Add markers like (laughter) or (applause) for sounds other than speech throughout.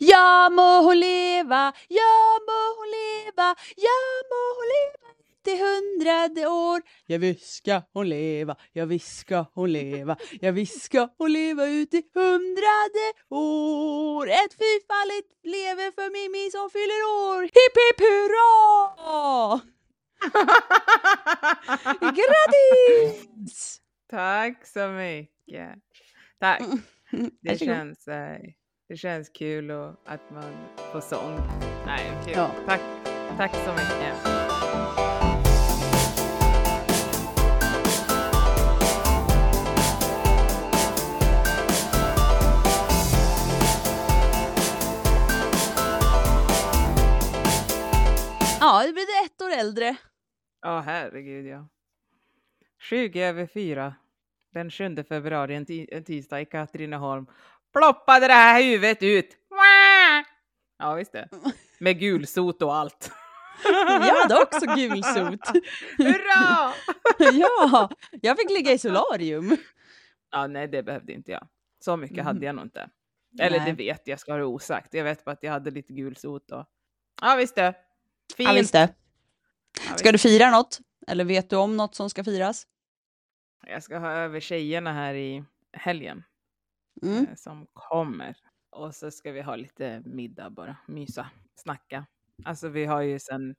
Ja må hon leva, ja må hon leva, ja må hon leva till hundrade år. Ja visst ska hon leva, ja visst ska hon leva, ja visst ska hon leva ut i hundrade år. Ett fyrfaldigt leve för Mimmi som fyller år. Hipp hipp hurra! (laughs) Grattis! Tack så mycket. Tack. Det Varsågod. känns, eh, det känns kul och att man får sång. Nej, kul. Ja. Tack. Tack så mycket. Ja, det blev det ett år äldre. Ja, herregud ja. 20 över 4. Den 7 februari, en, en tisdag i Katrineholm. Ploppade det här huvudet ut. Ja, visst det. (laughs) Med gulsot och allt. Jag hade också gulsot. Hurra! (laughs) ja, jag fick ligga i solarium. Ja, nej, det behövde inte jag. Så mycket Mm. hade jag nog inte. Eller Nej. det vet jag, ska ha det osagt. Jag vet bara att jag hade lite gulsot och... Ja, visst det. Fint. Ja, visst det. Ja, Ska du fira något? Eller vet du om något som ska firas? Jag ska ha över tjejerna här i helgen Mm. eh, som kommer. Och så ska vi ha lite middag bara, mysa, snacka. Alltså vi har ju sen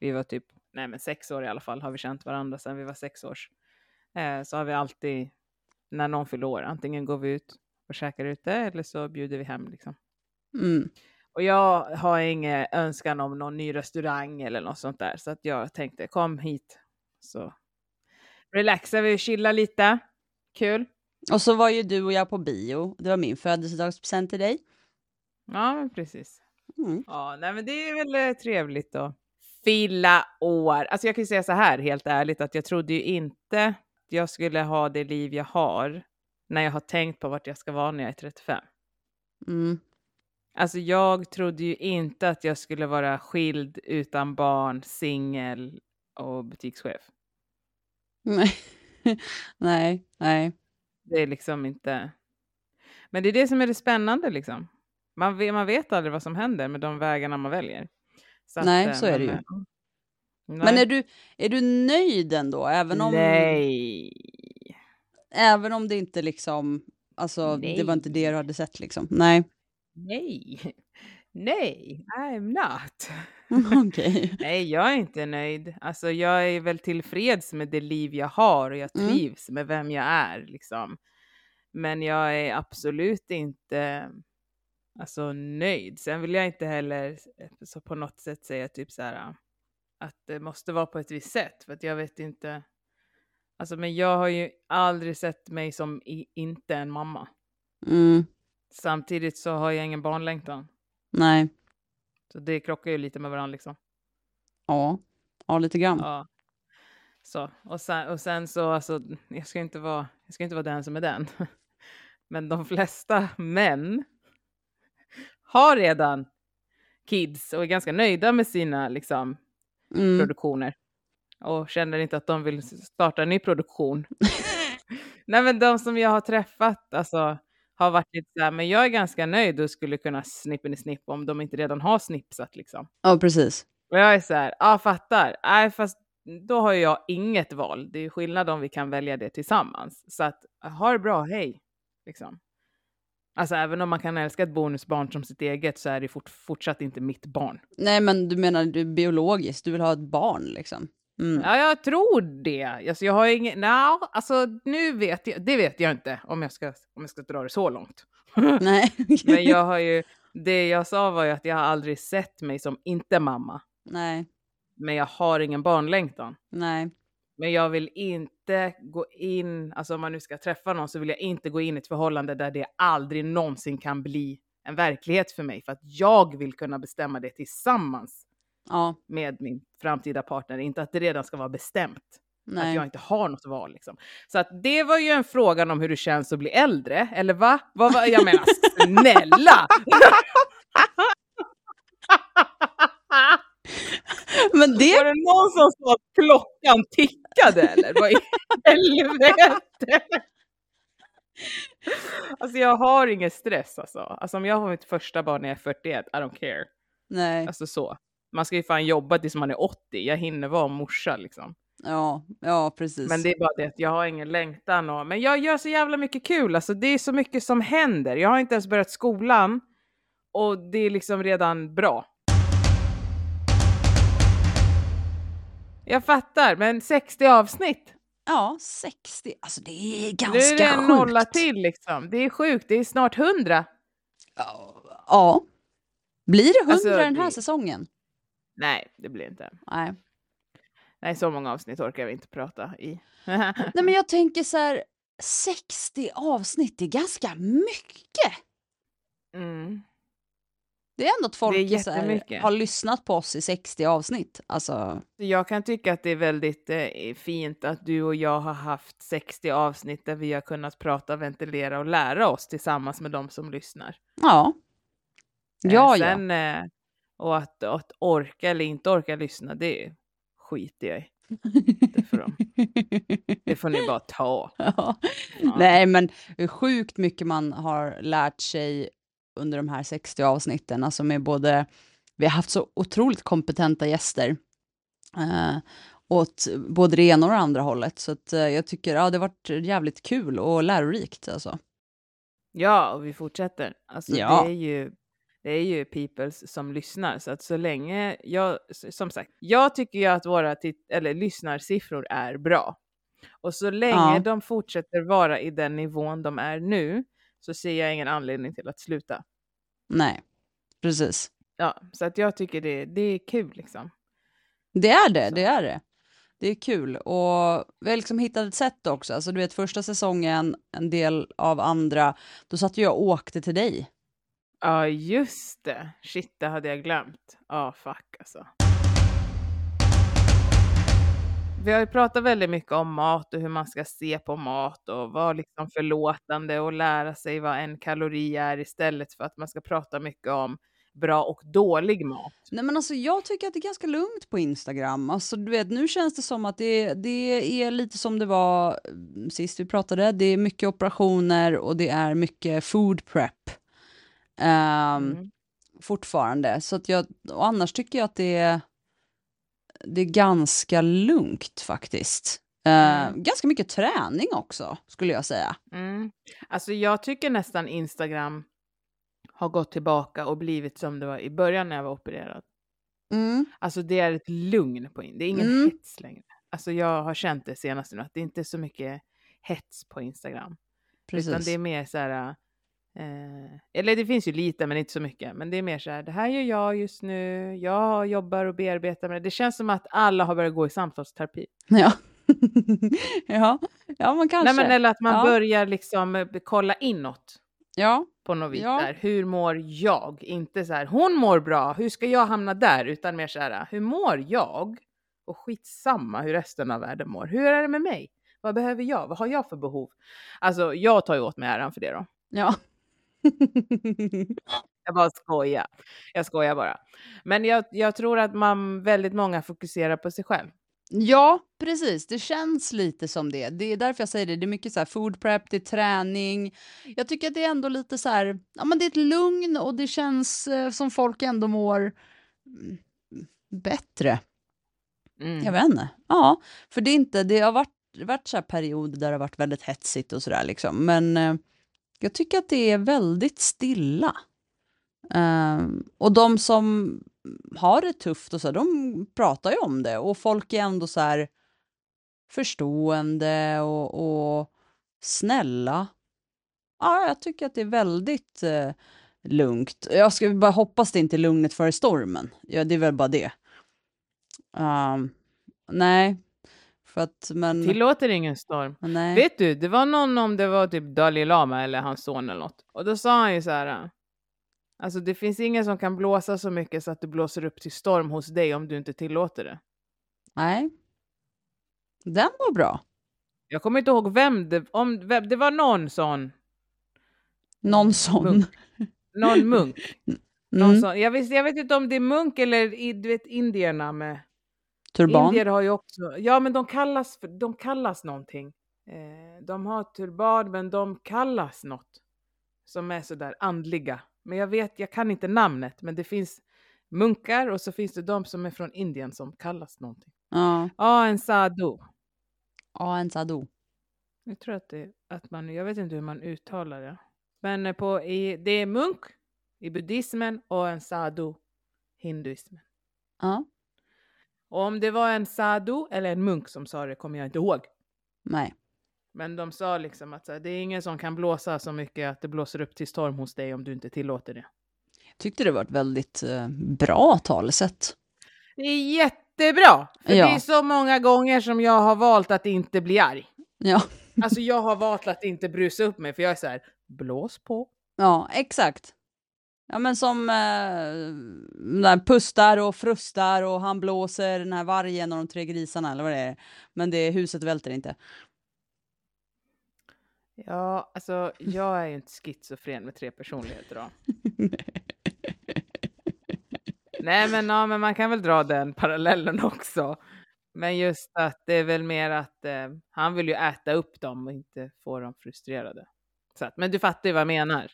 vi var typ, nej men sex år i alla fall har vi känt varandra sen vi var sex års. Eh, så har vi alltid, när någon fyller år, antingen går vi ut och käkar ute eller så bjuder vi hem liksom. Mm. Och jag har ingen önskan om någon ny restaurang eller något sånt där. Så att jag tänkte kom hit. Så relaxar vi och chillar lite. Kul. Och så var ju du och jag på bio. Det var min födelsedagspresent till dig. Ja, precis. Mm. Ja, nej, men det är väl eh, trevligt då. Fylla år. Alltså jag kan ju säga så här helt ärligt att jag trodde ju inte att jag skulle ha det liv jag har när jag har tänkt på vart jag ska vara när jag är 35. Mm. Alltså jag trodde ju inte att jag skulle vara skild utan barn, singel och butikschef. (laughs) Nej. nej, nej. Det är liksom inte... Men det är det som är det spännande liksom. Man vet, man vet aldrig vad som händer med de vägarna man väljer. att, Nej, eh, så är det men, ju. eh, Men är du, är du nöjd ändå? Även om, Nej. även om det inte liksom, alltså det var inte det du hade sett liksom? Nej. Nej. Nej, I'm not. (laughs) Okej. Nej, jag är inte nöjd. Alltså, jag är väl tillfreds med det liv jag har och jag Mm. trivs med vem jag är. Liksom. Men jag är absolut inte alltså, nöjd. Sen vill jag inte heller eh, så på något sätt säga typ så här att det måste vara på ett visst sätt. För att jag vet inte. Alltså, men jag har ju aldrig sett mig som i, inte en mamma. Mm. Samtidigt så har jag ingen barnlängtan. Nej. Så det krockar ju lite med varandra liksom. Ja. Ja, lite grann. Ja. Så, och sen, och sen så, alltså, jag ska inte vara, jag ska inte vara den som är den. (laughs) Men de flesta män har redan kids och är ganska nöjda med sina liksom, Mm. produktioner. Och känner inte att de vill starta en ny produktion. (laughs) Nej men de som jag har träffat alltså, har varit lite så här, men jag är ganska nöjd och skulle kunna snippen i snipp om de inte redan har snipsat liksom. Ja, precis. Och jag är så här, ja fattar. Nej fast då har jag inget val. Det är skillnad om vi kan välja det tillsammans. Så att ha det bra, hej. Liksom. Alltså även om man kan älska ett bonusbarn som sitt eget så är det fort, fortsatt inte mitt barn. Nej, men du menar du biologiskt, du vill ha ett barn liksom? Mm. Ja, jag tror det. Alltså, jag har ingen... No, alltså nu vet jag... Det vet jag inte om jag ska, om jag ska dra det så långt. (laughs) Nej. Men jag har ju... Det jag sa var ju att jag har aldrig sett mig som inte mamma. Nej. Men jag har ingen barnlängtan. Nej. Men jag vill inte gå in, alltså om man nu ska träffa någon så vill jag inte gå in i ett förhållande där det aldrig någonsin kan bli en verklighet för mig. För att jag vill kunna bestämma det tillsammans Ja. med min framtida partner. Inte att det redan ska vara bestämt. Att jag Nej. inte har något val liksom. Så att det var ju en fråga om hur det känns att bli äldre. Eller va? Vad var, jag menar (laughs) snälla! Men det, Var det någon som sa att klockan tickade eller? Vad i (laughs) helvete? Alltså jag har ingen stress alltså. Alltså om jag har mitt första barn när jag är 41, I don't care. Nej, Alltså så. Man ska ju fan jobba tills man är 80. Jag hinner vara morsa liksom. ja, ja precis. Men det är bara det att jag har ingen längtan. Och, men jag gör så jävla mycket kul. Alltså det är så mycket som händer. Jag har inte ens börjat skolan. Och det är liksom redan bra. Jag fattar, men 60 avsnitt. Ja, 60. Alltså det är Nu ganska är det en sjukt. nolla till liksom. Det är sjukt. Det är snart 100. Ja. ja. Blir det 100 Alltså, den här det- säsongen? Nej, det blir inte. Nej. Nej, så många avsnitt orkar vi inte prata i. Nej, men (laughs) jag tänker så här, 60 avsnitt, är ganska mycket. mm. Det är ändå att folk här, har lyssnat på oss i 60 avsnitt. Alltså, Jag kan tycka att det är väldigt eh, fint att du och jag har haft 60 avsnitt där vi har kunnat prata, ventilera och lära oss tillsammans med de som lyssnar. ja. Eh, Ja, ja. Sen, eh, och att, att orka eller inte orka lyssna, det skiter jag i. Det får, de, det får ni bara ta. Ja. Ja. Nej, men sjukt mycket man har lärt sig under de här 60 avsnitten, alltså med både, vi har haft så otroligt kompetenta gäster, eh, åt både det ena och det andra hållet, så att eh, jag tycker, ja, det har varit jävligt kul och lärorikt alltså. Ja, och vi fortsätter. Alltså Ja. det är ju det är ju peoples som lyssnar, så att så länge jag, som sagt, jag tycker ju att våra tit- eller lyssnarsiffror är bra. Och så länge Ja. de fortsätter vara i den nivån de är nu, så ser jag ingen anledning till att sluta. Nej, precis. Ja, så att jag tycker det, det är kul liksom. Det är det, Så. det är det. Det är kul och vi har liksom hittat ett sätt också. Alltså du vet första säsongen, en del av andra, då satt jag och åkte till dig. Ja, just det. Shit, det hade jag glömt. Ja, fuck alltså. Vi har ju pratat väldigt mycket om mat och hur man ska se på mat och vara liksom förlåtande och lära sig vad en kalori är istället för att man ska prata mycket om bra och dålig mat. Nej men alltså jag tycker att det är ganska lugnt på Instagram. Alltså du vet, nu känns det som att det, det är lite som det var mm, sist vi pratade. Det är mycket operationer och det är mycket food prep. Ehm, Mm. Fortfarande. Så att jag, och annars tycker jag att det är, det är ganska lugnt faktiskt. Eh, Mm. Ganska mycket träning också, skulle jag säga. Mm. Alltså jag tycker nästan Instagram har gått tillbaka och blivit som det var i början när jag var opererad. Mm. Alltså det är ett lugn på in. Det är ingen Mm. hets längre. Alltså jag har känt det senast nu att det inte är så mycket hets på Instagram. Precis. Utan det är mer så här. Eh, eller det finns ju lite men inte så mycket. Men det är mer så här. Det här gör jag just nu. Jag jobbar och bearbetar med det. Det känns som att alla har börjat gå i samtalsterapi. (laughs) (laughs) Ja. ja. ja, man kanske. Nej, men, eller att man Ja. börjar liksom eh, kolla inåt. Ja, På något vis. Ja. Där. Hur mår jag? Inte så här. Hon mår bra. Hur ska jag hamna där? Utan mer så här. Hur mår jag? Och skitsamma hur resten av världen mår. Hur är det med mig? Vad behöver jag? Vad har jag för behov? Alltså jag tar ju åt mig äran för det då. ja. Jag bara skojar. Jag skojar bara. Men jag, jag tror att man väldigt många fokuserar på sig själv. Ja, precis. Det känns lite som det. Det är därför jag säger det. Det är mycket så här food prep, det är träning. Jag tycker att det är ändå lite så här, ja men det är ett lugn och det känns eh, som folk ändå mår mm, bättre. Mm. Jag vet inte. Ja, för det är inte, det har varit, varit så här perioder där det har varit väldigt hetsigt och sådär liksom. Men eh, jag tycker att det är väldigt stilla. Ehm, och de som har det tufft och så, de pratar ju om det och folk är ändå så här förstående och, och snälla. Ja, jag tycker att det är väldigt eh, lugnt. Jag ska bara hoppas det inte är lugnet före stormen. Ja, det är väl bara det. Um, nej, för att men... Tillåter ingen storm. nej. Vet du, det var någon om det var typ Dalai Lama eller hans son eller något. Och då sa han ju så här. Alltså det finns ingen som kan blåsa så mycket så att det blåser upp till storm hos dig om du inte tillåter det. nej. Den var bra. Jag kommer inte ihåg vem det, om, vem, det var någon sån, Någon sån. Munk. någon munk. (laughs) Någon Mm. sån. Jag, vet, jag vet inte om det är munk eller du vet indierna med Turban. Indier har ju också, ja men de kallas, för, de kallas någonting. Eh, de har turban men de kallas något som är sådär andliga. Men jag vet, jag kan inte namnet, men det finns munkar och så finns det de som är från Indien som kallas någonting. Ja, Ja, en sadhu. ja en sadhu. Jag tror att det att man, jag vet inte hur man uttalar det. Men på, i, det är munk i buddhismen och en sadhu hinduismen. Ja, om det var en sadhu eller en munk som sa det kommer jag inte ihåg. nej. Men de sa liksom att här, det är ingen som kan blåsa så mycket att det blåser upp till storm hos dig om du inte tillåter det. Tyckte det var ett väldigt eh, bra talesätt. Det är jättebra! För Ja. det är så många gånger som jag har valt att inte bli arg. Ja, Alltså jag har valt att inte brusa upp mig för jag är så här, blås på. ja exakt. Ja men som eh, där pustar och frustar och han blåser den här vargen och de tre grisarna eller vad det är. Men det huset välter inte. Ja, alltså jag är ju inte schizofren med tre personligheter då. (laughs) Nej, men, ja, men man kan väl dra den parallellen också. Men just att det är väl mer att eh, han vill ju äta upp dem och inte få dem frustrerade. Så att, men du fattar ju vad jag menar.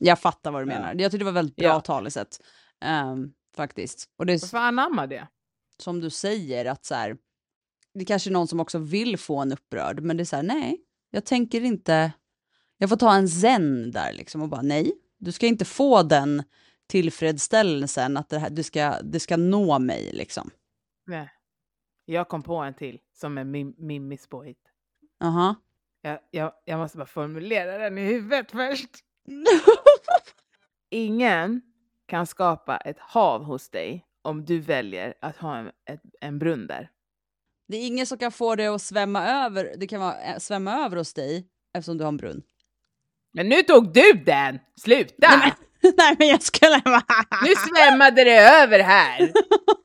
Jag fattar vad du menar. Jag tyckte det var väldigt bra Ja. talesätt. ehm, faktiskt. Och det är Varför anamma det? som du säger att så här, det kanske är någon som också vill få en upprörd, men det är så här, nej, jag tänker inte, jag får ta en zen där liksom och bara nej, du ska inte få den tillfredsställelsen att det, här, det, ska, det ska nå mig liksom. Nej. Jag kom på en till som är mim Mimmis påhitt. Aha. Jag, jag, jag måste bara formulera den i huvudet först. Ingen kan skapa ett hav hos dig om du väljer att ha en, ett, en brunn där. Det är ingen som kan få det att svämma över, det kan vara, äh, svämma över hos dig eftersom du har en brunn. Men nu tog du den! Sluta! Nej, (laughs) nej men jag skulle bara... Nu svämmade det över här!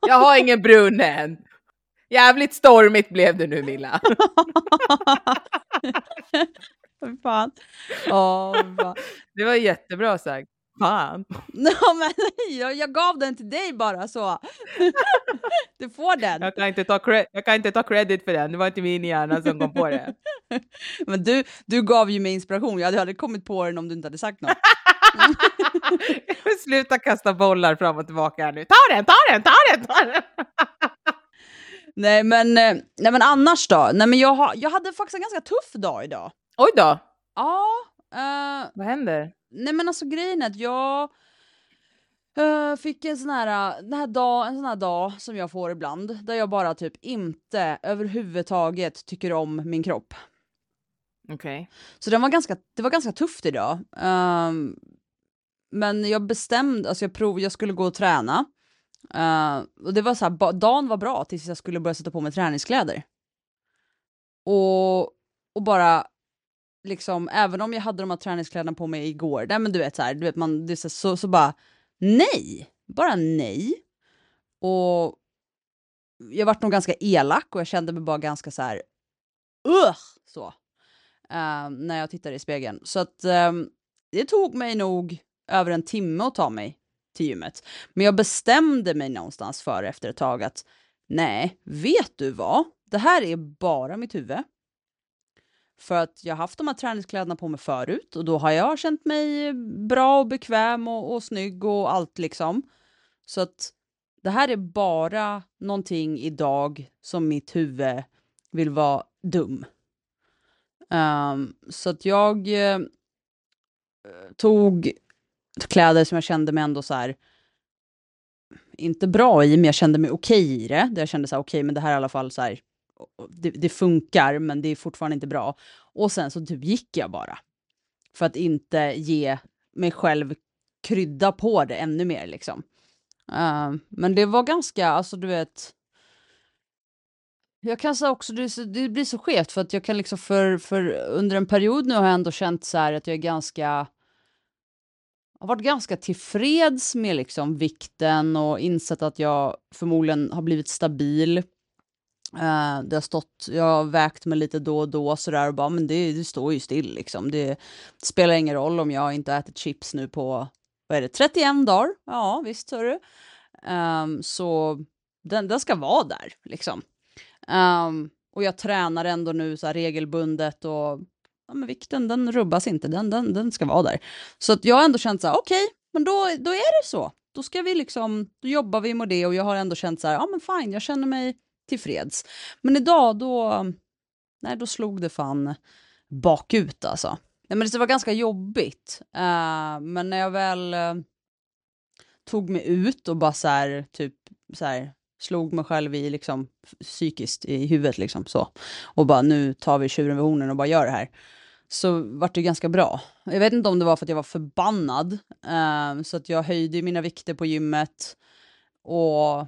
Jag har ingen brunn än. Jävligt stormigt blev det nu Milla. (laughs) Fan. Fan. (laughs) Det var jättebra sagt. Fan. (laughs) Ja, men (laughs) jag, jag gav den till dig bara så. Du får den. Jag kan, inte ta jag kan inte ta credit för den, det var inte min hjärna som kom på det. Men du, du gav ju mig inspiration. Jag hade aldrig kommit på den om du inte hade sagt något. Sluta kasta bollar fram och tillbaka här nu. Ta den, ta den, ta den, ta den! Nej men, eh, nej men annars då? Nej men jag, har, jag hade faktiskt en ganska tuff dag idag. Oj då, Ja, eh, vad händer? nej men alltså grejen är att jag eh, fick en sån här, den här dag, en sån här dag som jag får ibland, där jag bara typ inte överhuvudtaget tycker om min kropp. Okej. Så den var ganska, det var ganska tufft idag. Ehm, men jag bestämde, alltså jag prov, jag skulle gå och träna. Eh, och det var så här, dagen var bra tills jag skulle börja sätta på mig träningskläder. Och, och bara liksom, även om jag hade de här träningskläderna på mig igår, nej men du vet så här, du vet man, det är så, så, så bara nej, bara nej. Och jag vart nog ganska elak och jag kände mig bara ganska så här, Ugh! så. uh, när jag tittade i spegeln. Så att ehm, det tog mig nog över en timme att ta mig till gymmet. Men jag bestämde mig någonstans för efter ett tag att nej, vet du vad? Det här är bara mitt huvud. För att jag har haft de här träningskläderna på mig förut och då har jag känt mig bra och bekväm och, och snygg och allt liksom. Så att det här är bara någonting idag som mitt huvud vill vara dum. Um, så att jag eh, tog kläder som jag kände mig ändå så här inte bra i, men jag kände mig okej i det. Där jag kände så här, okej, men det här är i alla fall så här, det, det funkar, men det är fortfarande inte bra. Och sen så typ gick jag bara. För att inte ge mig själv krydda på det ännu mer liksom. Uh, men det var ganska, alltså du vet, jag kan säga också, det, så, det blir så skevt för att jag kan liksom för, för under en period nu har jag ändå känt så här att jag är ganska har varit ganska tillfreds med liksom vikten och insett att jag förmodligen har blivit stabil. Uh, det har stått, jag har vägt mig lite då och då sådär och bara, men det, det står ju still liksom. Det spelar ingen roll om jag inte har ätit chips nu på, vad är det, 31 dagar? Ja, visst hörru. du. Ehm, så den, den ska vara där liksom. Um, och jag tränar ändå nu så här regelbundet och ja, men vikten den rubbas inte, den, den, den ska vara där. Så att jag har ändå känt så här, okej, okay, men då, då är det så. Då ska vi liksom, då jobbar vi med det och jag har ändå känt så här, ja men fine, jag känner mig tillfreds. Men idag då, nej då slog det fan bakut alltså. Nej, men det var ganska jobbigt. Uh, men när jag väl uh, tog mig ut och bara så här, typ så här, slog mig själv i liksom psykiskt i huvudet liksom så. Och bara nu tar vi tjuren vid hornen och bara gör det här. Så vart det ganska bra. Jag vet inte om det var för att jag var förbannad. eh, så att jag höjde mina vikter på gymmet. Och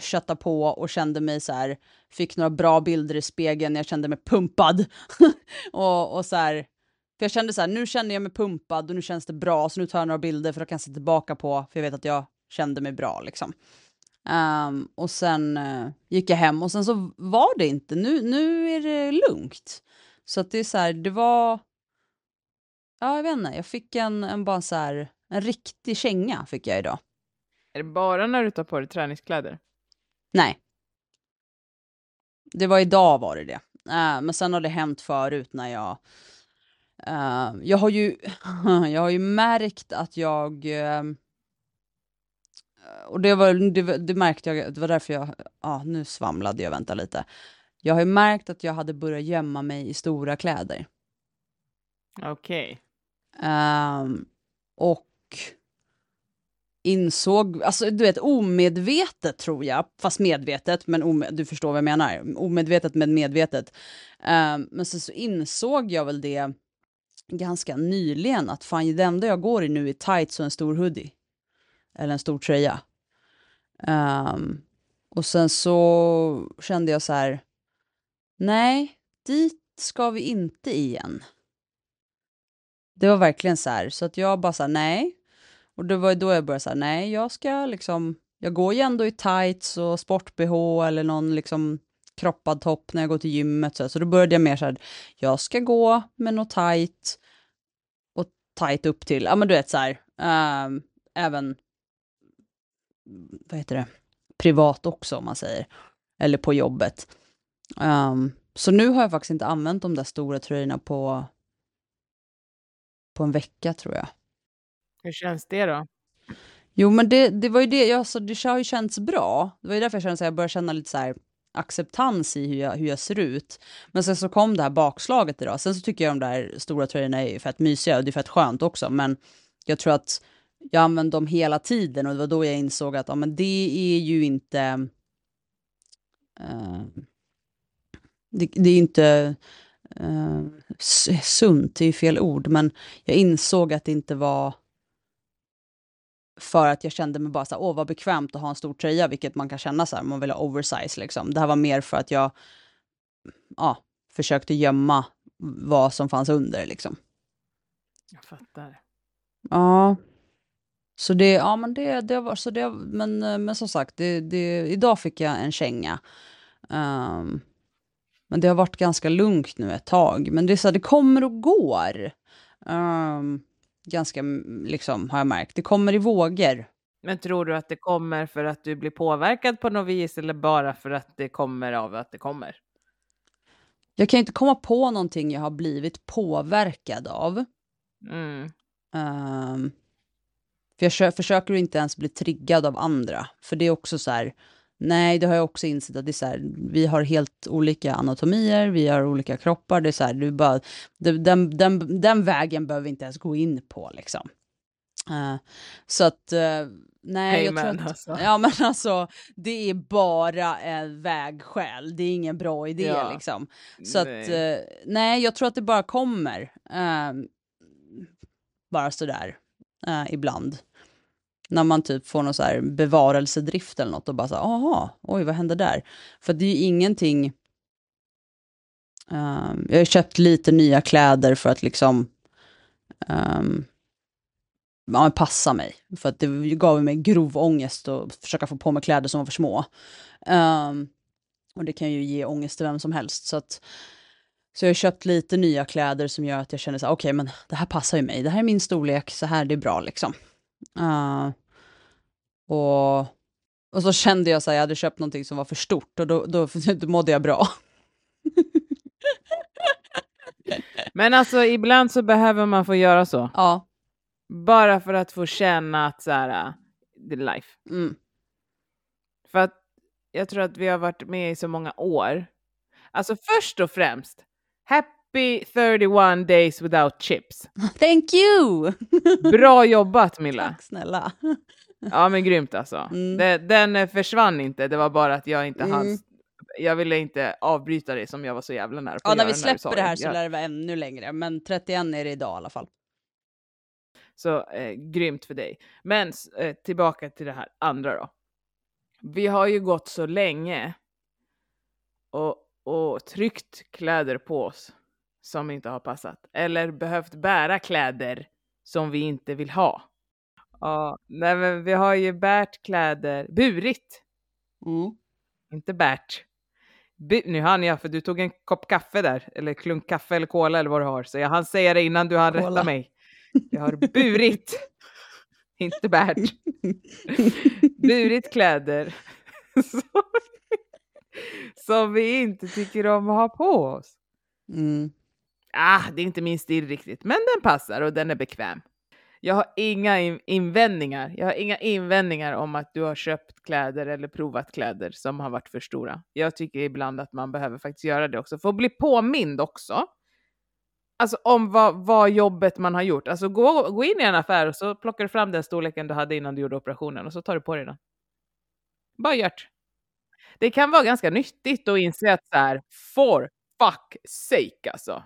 köttade på och kände mig så här, fick några bra bilder i spegeln, jag kände mig pumpad. (laughs) och, och så här, för jag kände så här, nu känner jag mig pumpad och nu känns det bra, så nu tar jag några bilder för att kan se tillbaka på, för jag vet att jag kände mig bra liksom. Um, och sen uh, gick jag hem och sen så var det inte, nu, nu är det lugnt. Så att det är så här, det var, ja jag vet inte, jag fick en, en bara så här, en riktig känga fick jag idag. Är det bara när du tar på dig träningskläder? Nej. Det var idag var det det. Uh, men sen har det hänt förut när jag... Uh, jag, har ju, (laughs) jag har ju märkt att jag... Uh, och det, var, det, det, märkte jag, det var därför jag... Ja, nu svamlade jag, vänta lite. Jag har ju märkt att jag hade börjat gömma mig i stora kläder. Okej. Okay. Um, och insåg, alltså du vet omedvetet tror jag, fast medvetet, men du förstår vad jag menar, omedvetet men medvetet. Uh, men sen så insåg jag väl det ganska nyligen att fan det enda jag går i nu är tights och en stor hoodie. Eller en stor tröja. Um, och sen så kände jag så här, nej, dit ska vi inte igen. Det var verkligen så här, så att jag bara sa nej, och det var då jag började säga, nej, jag ska liksom, jag går ju ändå i tights och sport-bh eller någon liksom kroppad topp när jag går till gymmet. Så, så då började jag mer så här, jag ska gå med något tight och tight upp till, ja men du vet så här, äh, även, vad heter det, privat också om man säger, eller på jobbet. Um, så nu har jag faktiskt inte använt de där stora tröjorna på, på en vecka tror jag. Hur känns det då? Jo, men det, det var ju det, alltså, det har ju känts bra. Det var ju därför jag kände att jag började känna lite så här acceptans i hur jag, hur jag ser ut. Men sen så kom det här bakslaget idag. Sen så tycker jag de där stora tröjorna är fett mysiga och det är fett skönt också. Men jag tror att jag använde dem hela tiden och det var då jag insåg att ja, men det är ju inte... Uh, det, det, är inte uh, sunt, det är ju fel ord, men jag insåg att det inte var för att jag kände mig bara så här, åh vad bekvämt att ha en stor tröja, vilket man kan känna så här, man vill ha oversize liksom. Det här var mer för att jag, ja, försökte gömma vad som fanns under liksom. Jag fattar. Ja. Så det, ja men det, det var, så det, men, men som sagt, det, det, idag fick jag en känga. Um, men det har varit ganska lugnt nu ett tag. Men det är så här, det kommer och går. Um, ganska, liksom, har jag märkt. Det kommer i vågor. Men tror du att det kommer för att du blir påverkad på något vis eller bara för att det kommer av att det kommer? Jag kan inte komma på någonting jag har blivit påverkad av. Mm. Um, för jag försöker inte ens bli triggad av andra. För det är också så här, Nej, det har jag också insett att det är så här, vi har helt olika anatomier, vi har olika kroppar, det är så här, du bara, den, den, den vägen behöver vi inte ens gå in på liksom. Uh, så att, uh, nej, jag tror att, alltså. ja men (laughs) alltså, det är bara en vägskäl, det är ingen bra idé ja. liksom. Så nej. att, uh, nej, jag tror att det bara kommer, bara sådär, ibland när man typ får någon så här bevarelsedrift eller något och bara så här, aha, oj, vad hände där? För det är ju ingenting... Um, jag har köpt lite nya kläder för att liksom um, ja, passa mig. För att det gav mig grov ångest att försöka få på mig kläder som var för små. Um, och det kan ju ge ångest till vem som helst. Så, att, så jag har köpt lite nya kläder som gör att jag känner så här, okej, okay, men det här passar ju mig. Det här är min storlek, så här, det är bra liksom. Uh, och, och så kände jag att jag hade köpt någonting som var för stort och då, då, (laughs) då mådde jag bra. Men alltså ibland så behöver man få göra så. Ja. Bara för att få känna att så här, uh, the life. Mm. För att jag tror att vi har varit med i så många år. Alltså först och främst, happy 31 days without chips. (laughs) Thank you! (laughs) Bra jobbat Milla! Tack snälla. (laughs) Ja men grymt alltså. Mm. Det, den eh, försvann inte, det var bara att jag inte Mm. hann. Jag ville inte avbryta det som jag var så jävla nära på Ja, när vi släpper det här så lär det vara ännu längre, men 31 är det idag i alla fall. Så eh, grymt för dig. Men eh, tillbaka till det här andra då. Vi har ju gått så länge och, och tryckt kläder på oss som inte har passat. Eller behövt bära kläder som vi inte vill ha. Ja, nej men vi har ju bärt kläder, burit, Mm. inte bärt. Bu- nu hann jag, för du tog en kopp kaffe där, eller klunk kaffe eller cola eller vad du har. Så jag hann säga det innan du hann Cola. rätta mig. Jag har burit, (laughs) inte bärt. (laughs) Burit kläder (laughs) som, som vi inte tycker om att ha på oss. Mm. Ah, det är inte min stil riktigt, men den passar och den är bekväm. Jag har inga in- invändningar. Jag har inga invändningar om att du har köpt kläder eller provat kläder som har varit för stora. Jag tycker ibland att man behöver faktiskt göra det också, för att bli påmind också. Alltså om vad, vad jobbet man har gjort. Alltså gå, gå in i en affär och så plockar du fram den storleken du hade innan du gjorde operationen och så tar du på dig den. Bara gjort. Det kan vara ganska nyttigt att inse att så här, for fuck sake alltså.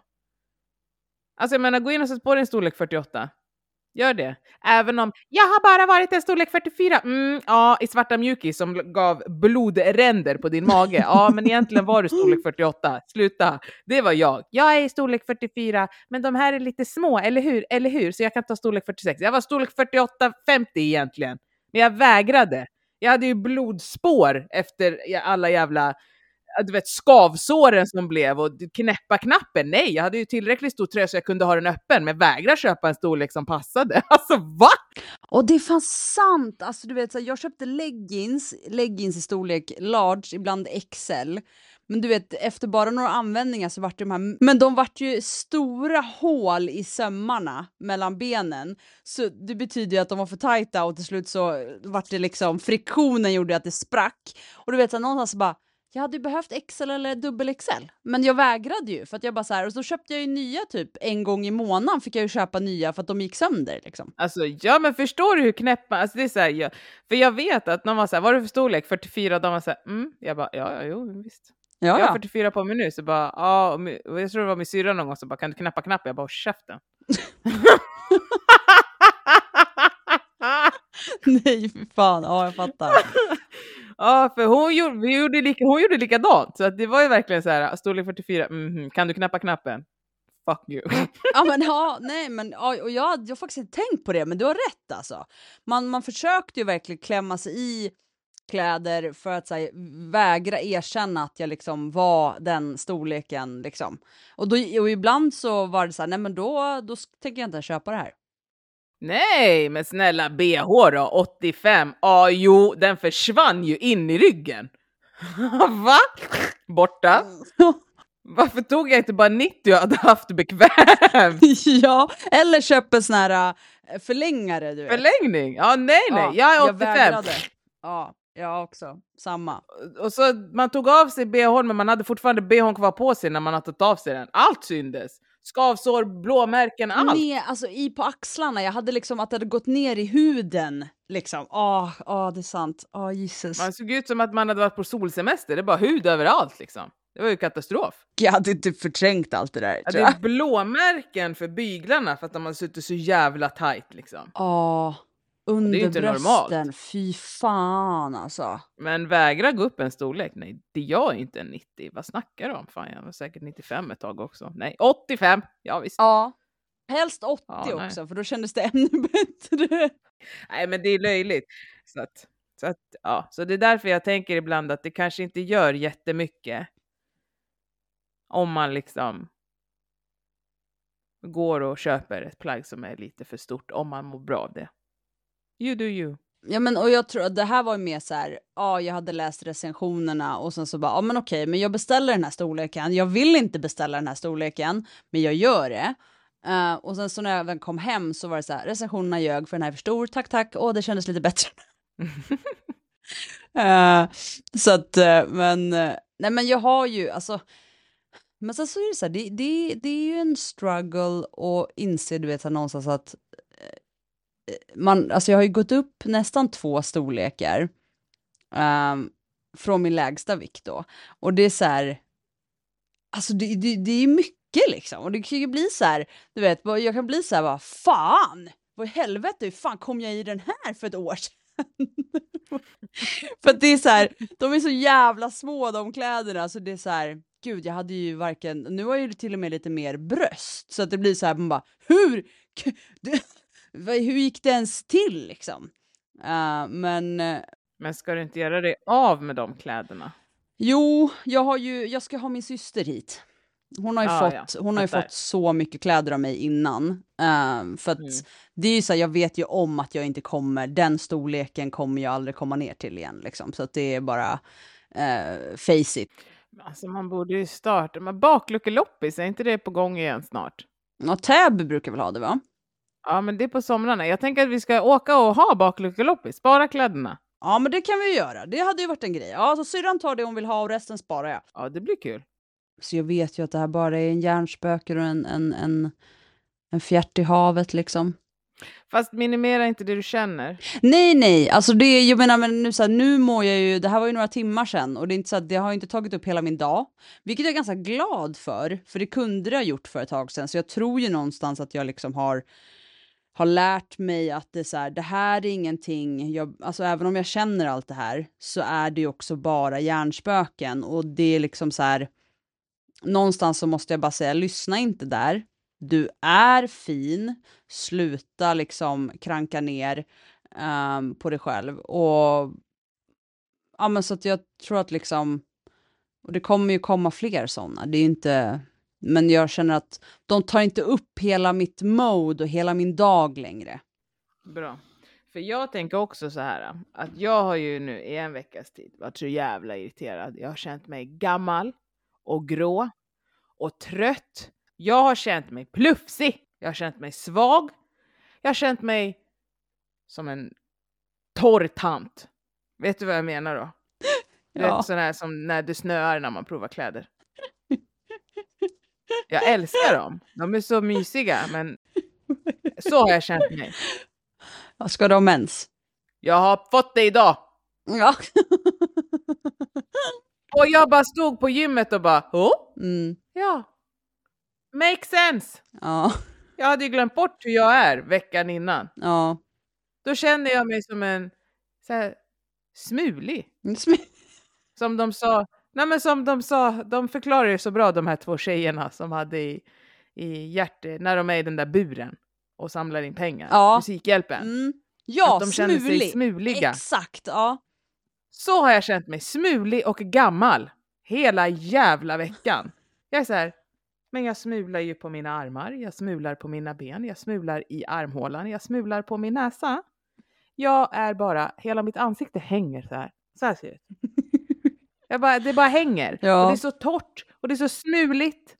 Alltså jag menar, gå in och sätt på dig en storlek 48. Gör det. Även om jag har bara varit en storlek 44. Mm, ja, i svarta mjukis som gav blodränder på din mage. Ja, (laughs) men egentligen var du storlek 48. Sluta. Det var jag. Jag är i storlek 44, men de här är lite små, eller hur? Eller hur? Så jag kan ta storlek 46. Jag var storlek 48, 50 egentligen. Men jag vägrade. Jag hade ju blodspår efter alla jävla Eh, du vet, skavsåren som blev och knäppa knappen. Nej, jag hade ju tillräckligt stor tröja så jag kunde ha den öppen, men vägra köpa en storlek som passade. (laughs) Alltså va? Och det är fan sant! Alltså, du vet, så här, jag köpte leggings, leggings i storlek large, ibland XL. Men du vet, efter bara några användningar så vart de här... Men de vart ju stora hål i sömmarna mellan benen. Så det betyder ju att de var för tajta och till slut så vart det liksom... Friktionen gjorde att det sprack. Och du vet, så här, någonstans så bara... Jag hade behövt XL eller dubbel XL, men jag vägrade ju för att jag bara så här, och så köpte jag ju nya typ en gång i månaden fick jag ju köpa nya för att de gick sönder liksom. Alltså ja, men förstår du hur knäpp man... Alltså det är så här, jag, för jag vet att någon var så här, vad är det för storlek? 44? De var så här, mm. Jag bara, ja, ja, jo, visst. Ja, Jag har ja. 44 på mig nu, så bara, ja, och jag tror det var min syrra någon gång som bara, kan du knappa knappen? Jag bara, håll käften. (laughs) Nej, fan. Ja, jag fattar. (laughs) Ja, för hon gjorde, vi gjorde, lika, hon gjorde likadant. Så att det var ju verkligen så här, storlek 44, mhm, kan du knappa knappen? Fuck you. (laughs) Ja, men ja, nej, men och jag, jag har faktiskt inte tänkt på det, men du har rätt alltså. Man, man försökte ju verkligen klämma sig i kläder för att här, vägra erkänna att jag liksom var den storleken liksom. Och, då, och ibland så var det så här, nej men då, då tänker jag inte köpa det här. Nej, men snälla bh då, 85. Ja, jo, den försvann ju in i ryggen. (laughs) Va? Borta? (laughs) Varför tog jag inte bara 90 och hade haft bekvämt? (laughs) ja, eller köp en sån här äh, förlängare du vet. Förlängning? Ja, nej, nej, Ja, jag är 85. vägrade. Ja, jag också. Samma. och så man tog av sig bhn men man hade fortfarande bhn kvar på sig när man hade tagit av sig den. Allt syndes. Skavsår, blåmärken, allt. Ner, alltså i på axlarna, jag hade liksom att det hade gått ner i huden. Liksom. Ja, ah, det är sant. Ja, Jesus. Man såg ut som att man hade varit på solsemester. Det är bara hud överallt liksom. Det var ju katastrof. Jag hade inte förträngt allt det där. Ja, det är blåmärken för byglarna för att de har suttit så jävla tight liksom. Ja, Det är under inte brösten. normalt. Fy fan alltså. Men vägra gå upp en storlek? Nej, det jag är inte en 90. Vad snackar du om? Fan, jag var säkert 95 ett tag också. Nej, 85! Ja visst. Ja. Helst 80 Ja, också, för då kändes det (laughs) ännu bättre. Nej, men det är löjligt. Så, att, så, att, ja. så det är därför jag tänker ibland att det kanske inte gör jättemycket om man liksom går och köper ett plagg som är lite för stort om man mår bra av det. You do you. Ja men och jag tror att det här var ju mer så här, ja jag hade läst recensionerna och sen så bara, ja men okej, men jag beställer den här storleken. Jag vill inte beställa den här storleken, men jag gör det. Uh, och sen så när jag även kom hem så var det så här, recensionerna ljög för den här är för stor, tack tack, och det kändes lite bättre. uh, (laughs) så att, uh, men, nej men jag har ju, alltså, men sen så är det så här, det, det, det är ju en struggle att inse, du vet, någonstans att man, alltså jag har ju gått upp nästan två storlekar um, från min lägsta vikt då. Och det är så här, alltså det, det, det är mycket liksom. Och det kan ju bli så här, du vet, jag kan bli så här, vad fan, vad i helvete, hur fan kom jag i den här för ett år sedan? (laughs) för att det är så här, de är så jävla små de kläderna, så det är så här, gud, jag hade ju varken, nu har jag ju till och med lite mer bröst, så att det blir så här, man bara, hur? Hur gick det ens till liksom? Uh, men... Uh, men ska du inte göra dig av med de kläderna? Jo, jag har ju, jag ska ha min syster hit. Hon har ju, ah, fått, ja. hon har ju fått så mycket kläder av mig innan. Uh, för att mm. det är ju så här, jag vet ju om att jag inte kommer, den storleken kommer jag aldrig komma ner till igen liksom. Så att det är bara uh, face it. Alltså man borde ju starta, men bakluckeloppis, är inte det på gång igen snart? Ja, Täby brukar väl ha det va? Ja, men det är på somrarna. Jag tänker att vi ska åka och ha bakluckeloppis, spara kläderna. Ja, men det kan vi göra. Det hade ju varit en grej. Ja, så syrran tar det hon vill ha och resten sparar jag. Ja, det blir kul. Så jag vet ju att det här bara är en hjärnspöke och en, en, en, en fjärt i havet liksom. Fast minimera inte det du känner. Nej, nej, alltså det, jag menar, men nu, så här, nu mår jag ju, det här var ju några timmar sedan och det är inte så att det har inte tagit upp hela min dag, vilket jag är ganska glad för, för det kunde det ha gjort för ett tag sedan, så jag tror ju någonstans att jag liksom har har lärt mig att det, så här, det här är ingenting, jag, alltså även om jag känner allt det här så är det ju också bara hjärnspöken. Och det är liksom så här, någonstans så måste jag bara säga, lyssna inte där. Du är fin, sluta liksom kranka ner um, på dig själv. Och ja men så att jag tror att liksom, och det kommer ju komma fler sådana, det är inte, men jag känner att de tar inte upp hela mitt mode och hela min dag längre. Bra. För jag tänker också så här, att jag har ju nu i en veckas tid varit så jävla irriterad. Jag har känt mig gammal och grå och trött. Jag har känt mig plufsig. Jag har känt mig svag. Jag har känt mig som en torr tant. Vet du vad jag menar då? (laughs) Ja. vet sån här som när det snöar när man provar kläder. (laughs) Jag älskar dem. De är så mysiga, men så har jag känt mig. Vad ska du ha mens? Jag har fått det idag. Ja. och jag bara stod på gymmet och bara, oh? Mm. Ja. Make sense. Ja. Jag hade ju glömt bort hur jag är veckan innan. Ja. Då kände jag mig som en så här, smulig. Sm som de sa, Nej men som de sa, de förklarar ju så bra de här två tjejerna som hade i, i hjärte, när de är i den där buren och samlar in pengar. Ja. Musikhjälpen. Mm. Ja, att de känner sig smuliga. Exakt, ja. Så har jag känt mig, smulig och gammal. Hela jävla veckan. Jag är så här, men jag smular ju på mina armar, jag smular på mina ben, jag smular i armhålan, jag smular på min näsa. Jag är bara, hela mitt ansikte hänger så här. Så här ser det ut. Jag bara, det bara hänger. Ja. Och det är så torrt och det är så smuligt.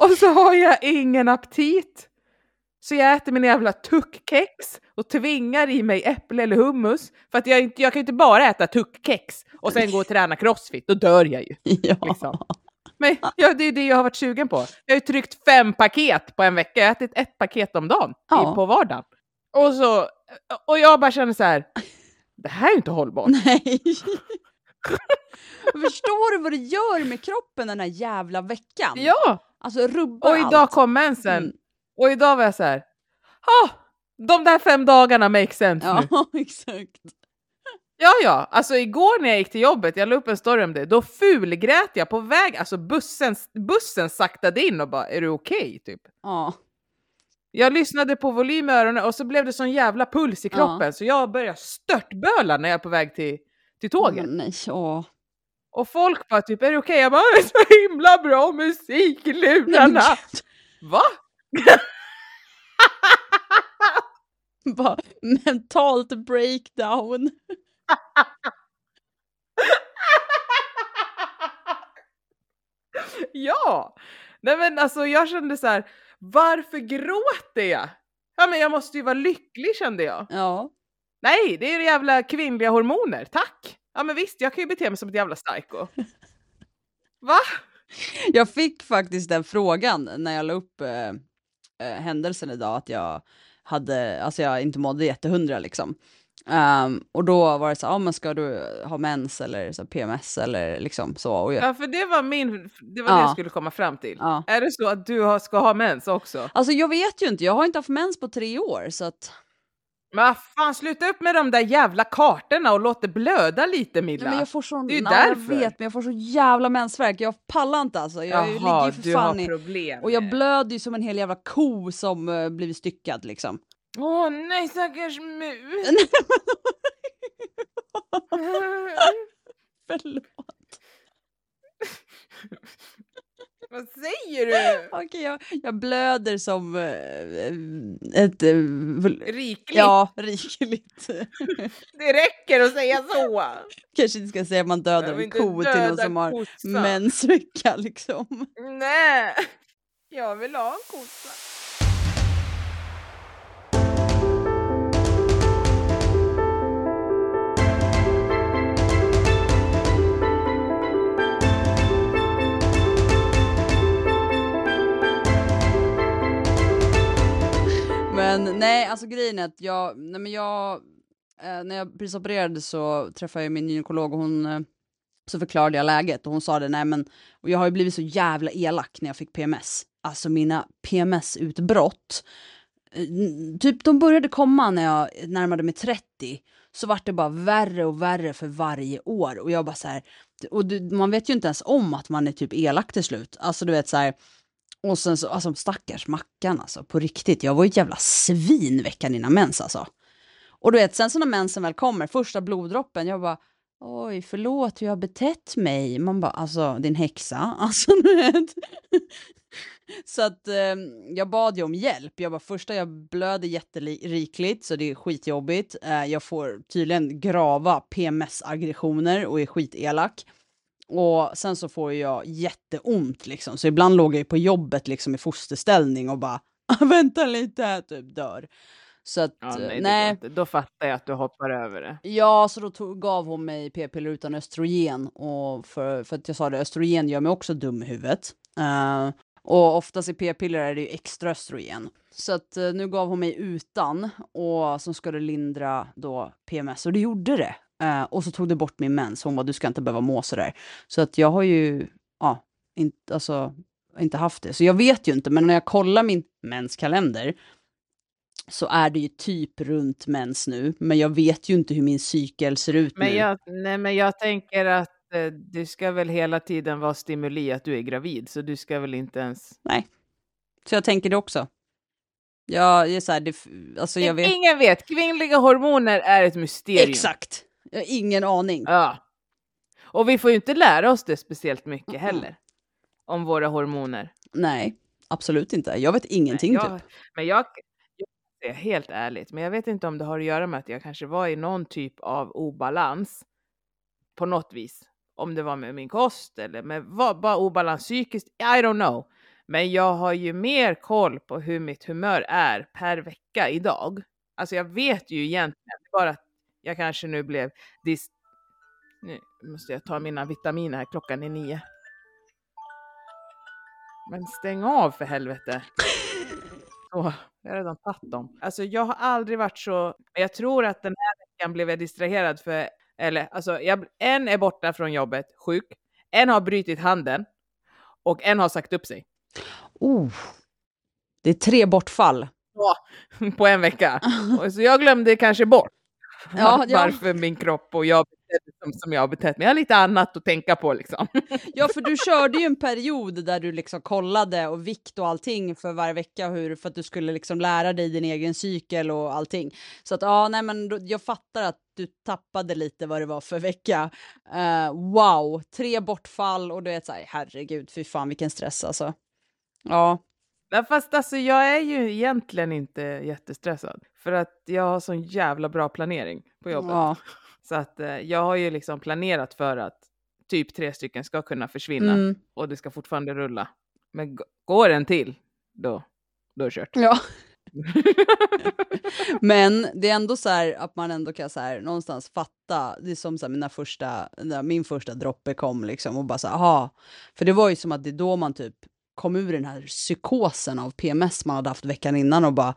och så har jag ingen aptit. Så jag äter min jävla tuckkex och tvingar i mig äpple eller hummus. För att jag, inte, jag kan ju inte bara äta tuckkex och sen gå och träna crossfit, då dör jag ju. (laughs) Ja. Liksom. Men ja, det är det jag har varit sugen på. Jag har ju tryckt fem paket på en vecka, jag har ätit ett paket om dagen ja. på vardagen. Och, så, och jag bara känner så här, det här är ju inte hållbart. (laughs) Nej. (laughs) Förstår du vad det gör med kroppen den här jävla veckan? Ja! Alltså rubbar Och idag allt. kom mensen. Mm. Och idag var jag så här, ah, de där fem dagarna make sense ja, nu. Ja, (laughs) exakt. Ja, ja, alltså igår när jag gick till jobbet, jag la upp en story om det, då fulgrät jag på väg, alltså bussen, bussen saktade in och bara, är du okej? Okay? Typ. Ja. Jag lyssnade på volym i öronen och så blev det sån jävla puls i kroppen ja. så jag började störtböla när jag är på väg till till tåget. Mm, nej, åh. Och folk bara typ, är det okej? Okay? Jag bara, det är så himla bra musik i lurarna. Va? (laughs) Bara mentalt breakdown. (laughs) ja! Nej men alltså jag kände så här, varför gråter jag? Ja men jag måste ju vara lycklig kände jag. Ja. Nej, det är jävla kvinnliga hormoner, tack! Ja men visst, jag kan ju bete mig som ett jävla psycho. (laughs) Va? Jag fick faktiskt den frågan när jag la upp eh, eh, händelsen idag, att jag hade, alltså jag inte mådde jättehundra liksom. Um, och då var det så, ja ah, men ska du ha mens eller så, PMS eller liksom så. Och jag, Ja, för det var min, det var det Ja. jag skulle komma fram till. ja. Är det så att du har, ska ha mens också? Alltså jag vet ju inte, jag har inte haft mens på tre år så att... Men fan, sluta upp med de där jävla kartorna och låt det blöda lite Milla. Nej, men jag får sån, Det är ju nej, jag därför. vet men jag får så jävla mensvärk, jag pallar inte alltså. Jag ligger Jaha, ju för du fan har i... problem. Och jag blöder ju som en hel jävla ko som uh, blivit styckad liksom. Åh nej stackars mus. (laughs) (laughs) Förlåt. (laughs) Vad säger du? (laughs) Okej, jag, jag blöder som eh, ett... eh, Rikligt? ja, rikligt. (laughs) Det räcker att säga så. Kanske inte ska säga att man dödar en ko till någon som har kossan. mensvecka liksom. Nej, jag vill ha en kossa. Nej, alltså grejen är att jag, nej men jag, eh, när jag precis opererade så träffade jag min gynekolog och hon, eh, så förklarade jag läget och hon sa det, nej men, och jag har ju blivit så jävla elak när jag fick PMS. Alltså mina PMS-utbrott, eh, typ de började komma när jag närmade mig 30, så vart det bara värre och värre för varje år och jag bara så här, och du, man vet ju inte ens om att man är typ elak till slut. Alltså du vet så här, och sen så, alltså stackars Mackan alltså, på riktigt. Jag var ju ett jävla svin veckan innan mens alltså. Och du vet, sen så när mensen väl kommer, första bloddroppen, jag bara oj, förlåt hur jag har betett mig. Man bara, alltså din häxa, (laughs) alltså du vet. Så att eh, jag bad ju om hjälp. Jag bara, första jag blöder jätterikligt så det är skitjobbigt. Eh, jag får tydligen grava PMS-aggressioner och är skitelak. Och sen så får jag jätteont liksom, så ibland låg jag på jobbet liksom i fosterställning och bara (laughs) vänta lite typ dör. Så att, Ja, nej, nej. Då fattar jag att du hoppar över det. Ja, så då tog, gav hon mig p-piller utan östrogen. Och för, för att jag sa det, östrogen gör mig också dum i huvudet. Eh, och oftast i p-piller är det ju extra östrogen. Så att eh, nu gav hon mig utan och som det lindra då PMS och det gjorde det. Eh, och så tog det bort min mens. Hon bara, du ska inte behöva må sådär. Så att jag har ju, ja, inte, alltså, inte haft det. Så jag vet ju inte, men när jag kollar min menskalender så är det ju typ runt mens nu, men jag vet ju inte hur min cykel ser ut Men nu. jag, nej, men jag tänker att eh, du ska väl hela tiden vara stimuli att du är gravid, så du ska väl inte ens... Så jag tänker det också. Ja, det är så här, det, alltså jag vet. Ingen vet, kvinnliga hormoner är ett mysterium. Exakt! Jag har ingen aning. Ja. Och vi får ju inte lära oss det speciellt mycket Mm. heller. Om våra hormoner. Nej, absolut inte. Jag vet ingenting Nej, jag, typ. Men jag, jag säger helt ärligt, men jag vet inte om det har att göra med att jag kanske var i någon typ av obalans på något vis. Om det var med min kost eller med vad, bara obalans psykiskt, I don't know. Men jag har ju mer koll på hur mitt humör är per vecka idag. Alltså jag vet ju egentligen, bara att jag kanske nu blev dis... Nu måste jag ta mina vitaminer här, klockan är nio. Men stäng av för helvete. Så, jag har redan tagit dem. Alltså jag har aldrig varit så, jag tror att den här veckan blev jag distraherad för, eller alltså jag, en är borta från jobbet, sjuk, en har brutit handen och en har sagt upp sig. Oh. Det är tre bortfall. (laughs) på en vecka. (laughs) Så jag glömde kanske bort Ja, (laughs) ja. varför min kropp och jag betedde som, som jag har betett mig. Jag har lite annat att tänka på liksom. (laughs) Ja, för du körde ju en period där du liksom kollade och vikt och allting för varje vecka hur, för att du skulle liksom lära dig din egen cykel och allting. Så att ja, nej, men då, jag fattar att du tappade lite vad det var för vecka. Eh, wow, tre bortfall och du vet så här, herregud, fy fan vilken stress alltså. Ja, Nej, fast alltså jag är ju egentligen inte jättestressad. För att jag har sån jävla bra planering på jobbet. Ja. Så att eh, jag har ju liksom planerat för att typ tre stycken ska kunna försvinna Mm. och det ska fortfarande rulla. Men går en till, då, då är det kört. ja. (laughs) Men det är ändå så här att man ändå kan så här, någonstans fatta, det är som så här, mina första, min första droppe kom liksom och bara så här, aha. För det var ju som att det är då man typ kom ur den här psykosen av PMS man hade haft veckan innan och bara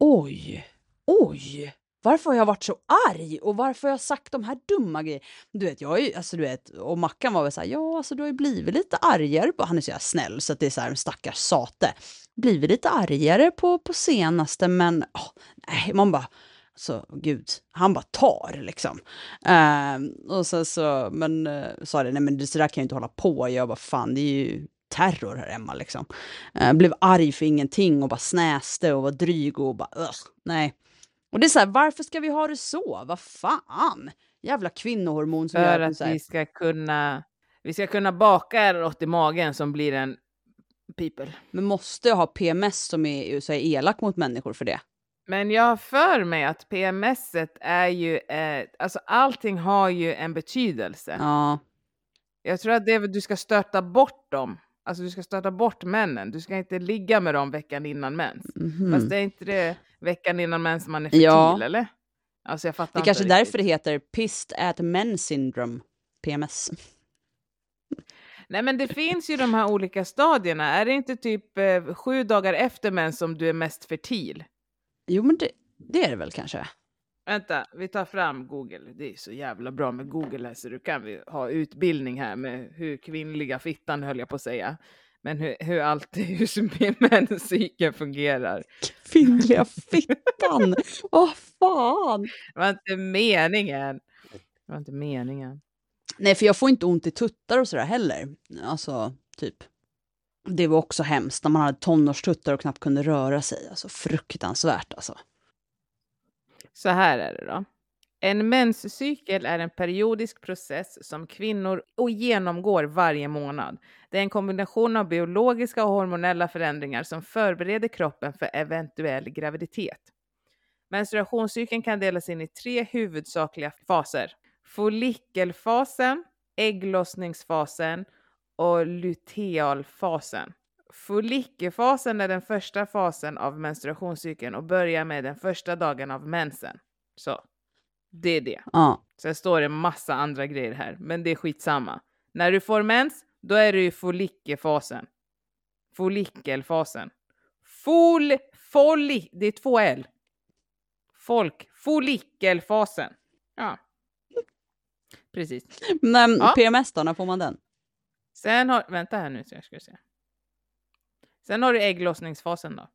oj, oj, varför har jag varit så arg och varför har jag sagt de här dumma grejerna? Du vet, jag är ju, alltså du vet, och Mackan var väl så här, ja alltså du har ju blivit lite argare, på, han är så jävla snäll så att det är så här, stackars sate, blivit lite argare på, på senaste men, oh, nej, man bara, så gud, han bara tar liksom. Ehm, och sen så, men uh, sa det, nej men det, så där kan jag inte hålla på, jag bara fan det är ju terror här hemma liksom. Eh, blev arg för ingenting och bara snäste och var dryg och bara ugh, nej. Och det är så här, varför ska vi ha det så? Vad fan? Jävla kvinnohormon som gör För att att här, vi ska kunna, vi ska kunna baka er åt i magen som blir en people. men måste ha PMS som är, så är elak mot människor för det. Men jag har för mig att PMSet är ju, eh, alltså allting har ju en betydelse. Ja, Jag tror att det är, du ska stöta bort dem. Alltså du ska stöta bort männen. Du ska inte ligga med dem veckan innan mens. mhm. Fast det är inte det veckan innan mens man är fertil, Ja. eller? Alltså jag fattar det är kanske är riktigt. därför det heter Pissed at Men syndrome, PMS. Nej men det finns ju de här olika stadierna. Är det inte typ eh, sju dagar efter mens som du är mest fertil? Jo, men det, det är det väl kanske. Vänta, vi tar fram Google. Det är så jävla bra med Google här så du kan vi ha utbildning här med hur kvinnliga fittan höll jag på att säga. Men hur, hur allt, (laughs) hur menscykeln fungerar. Kvinnliga fittan! (laughs) Vad fan! Det var inte meningen. Det var inte meningen. Nej, för jag får inte ont i tuttar och sådär heller. Alltså, typ. Det var också hemskt när man hade tonårstuttar och knappt kunde röra sig. Alltså fruktansvärt alltså. Så här är det då. En menscykel är en periodisk process som kvinnor genomgår varje månad. Det är en kombination av biologiska och hormonella förändringar som förbereder kroppen för eventuell graviditet. Menstruationscykeln kan delas in i tre huvudsakliga faser. Follikelfasen, ägglossningsfasen och lutealfasen. Follikelfasen är den första fasen av menstruationscykeln och börjar med den första dagen av mensen. Så, det är det. Ja, Sen står det massa andra grejer här, men det är skitsamma. När du får mens, då är du i follikelfasen. Follikelfasen. Fol... Folli... Det är två L. Folk. Follikelfasen. Ja. Precis. men Ja. PMS då, när får man den? Sen har... Vänta här nu så jag ska se. Sen har du ägglossningsfasen då.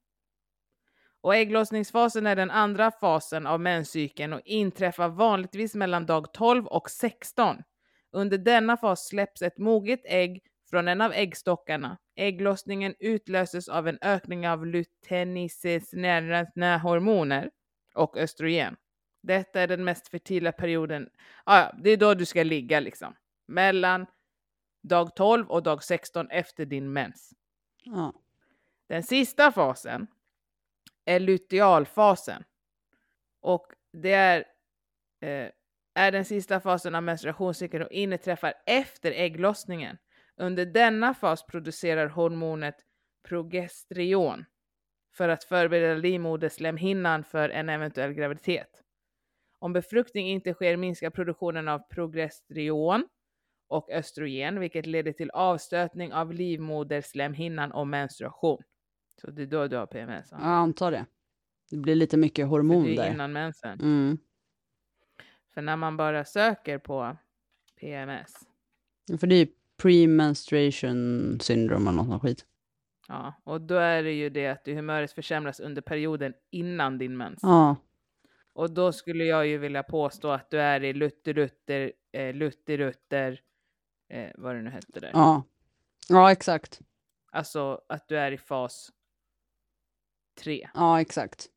Och ägglossningsfasen är den andra fasen av menscykeln och inträffar vanligtvis mellan dag 12 och 16. Under denna fas släpps ett moget ägg från en av äggstockarna. Ägglossningen utlöses av en ökning av luteininsnärande hormoner och östrogen. Detta är den mest fertila perioden. Ah, det är då du ska ligga liksom. Mellan dag 12 och dag 16 efter din mens. Ja. Den sista fasen är lutealfasen. Och det är, eh, är den sista fasen av menstruationscykeln och inträffar efter ägglossningen. Under denna fas producerar hormonet progesteron för att förbereda livmoderslemhinnan för en eventuell graviditet. Om befruktning inte sker minskar produktionen av progesteron och östrogen, vilket leder till avstötning av livmoderslemhinnan och menstruation. Så det är då du har PMS. va? Jag antar det. Det blir lite mycket hormon det är där. innan mensen. Mm. För när man bara söker på PMS, För det är ju premenstruation syndrome eller något skit. ja, och då är det ju det att humöret försämras under perioden innan din mens. Ja, Och då skulle jag ju vilja påstå att du är i lutter-lutter, eh, lutter-lutter, eh, vad det nu hette där. ja. Ja, exakt. Alltså att du är i fas 3. Ja, exakt.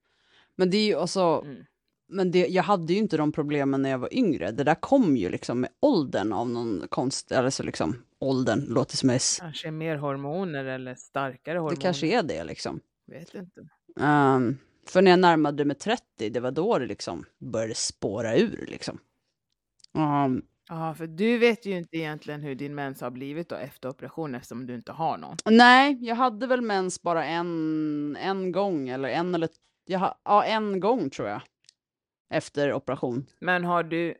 Men det är ju alltså, Mm. men det, jag hade ju inte de problemen när jag var yngre. Det där kom ju liksom med åldern av någon konst, eller så liksom åldern låter som är, Kanske mer hormoner eller starkare hormoner. det kanske är det liksom. Vet inte. Ehm, För när jag närmade mig 30, det var då det liksom började spåra ur liksom. Um, Ja, för du vet ju inte egentligen hur din mens har blivit då efter operationen eftersom du inte har någon. nej, jag hade väl mens bara en, en gång eller en eller jag, ha- ja, en gång tror jag. Efter operation. Men har du,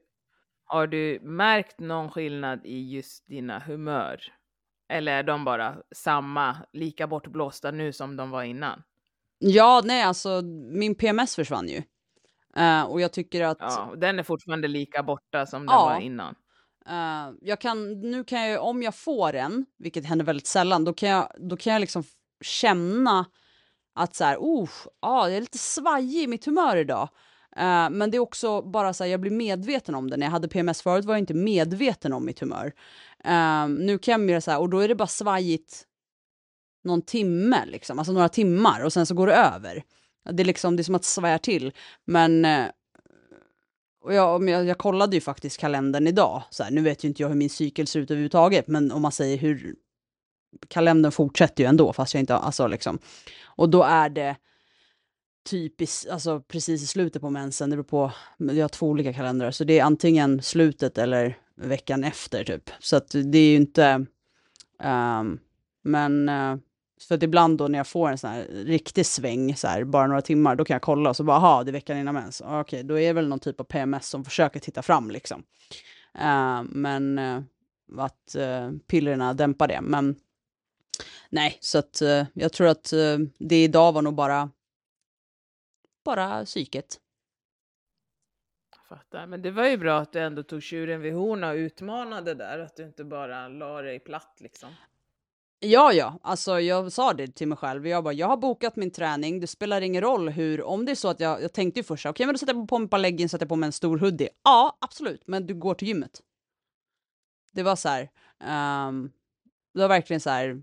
har du märkt någon skillnad i just dina humör? Eller är de bara samma, lika bortblåsta nu som de var innan? Ja, nej, alltså min PMS försvann ju. Eh, och jag tycker att Ja, den är fortfarande lika borta som den Ja. var innan. eh, jag kan, nu kan jag, om jag får en, vilket händer väldigt sällan, då kan jag, då kan jag liksom känna att så här, oh, ah, jag är lite svajig i mitt humör idag. Eh, men det är också bara så här, jag blir medveten om det. När jag hade PMS förut var jag inte medveten om mitt humör. Eh, nu kan jag mer så här, och då är det bara svajigt någon timme, liksom, alltså några timmar och sen så går det över. Det är liksom, det är som att svär till. Men eh, och jag, men jag, jag kollade ju faktiskt kalendern idag. Så här, nu vet ju inte jag hur min cykel ser ut överhuvudtaget, men om man säger hur... Kalendern fortsätter ju ändå, fast jag inte... Alltså liksom. Och då är det typiskt, alltså precis i slutet på mensen, det beror på, jag har två olika kalendrar, så det är antingen slutet eller veckan efter typ. Så att det är ju inte... um, men... uh, för att ibland då när jag får en sån här riktig sväng, så här, bara några timmar, då kan jag kolla och så bara, aha, det är veckan innan mens. Okej, då är det väl någon typ av PMS som försöker titta fram liksom. Uh, men uh, att uh, pillerna dämpar det. Men nej, så att uh, jag tror att det idag var nog bara, bara psyket. Jag Fattar. Men det var ju bra att du ändå tog tjuren vid horna och utmanade där, att du inte bara la dig platt liksom. Ja, ja, alltså jag sa det till mig själv. Jag bara, jag har bokat min träning. Det spelar ingen roll hur, om det är så att jag, jag tänkte ju först, okej, men då sätter jag på mig ett par leggings, sätter på mig en stor hoodie. Ja, absolut, men du går till gymmet. Det var så här, ehm, det var verkligen så här,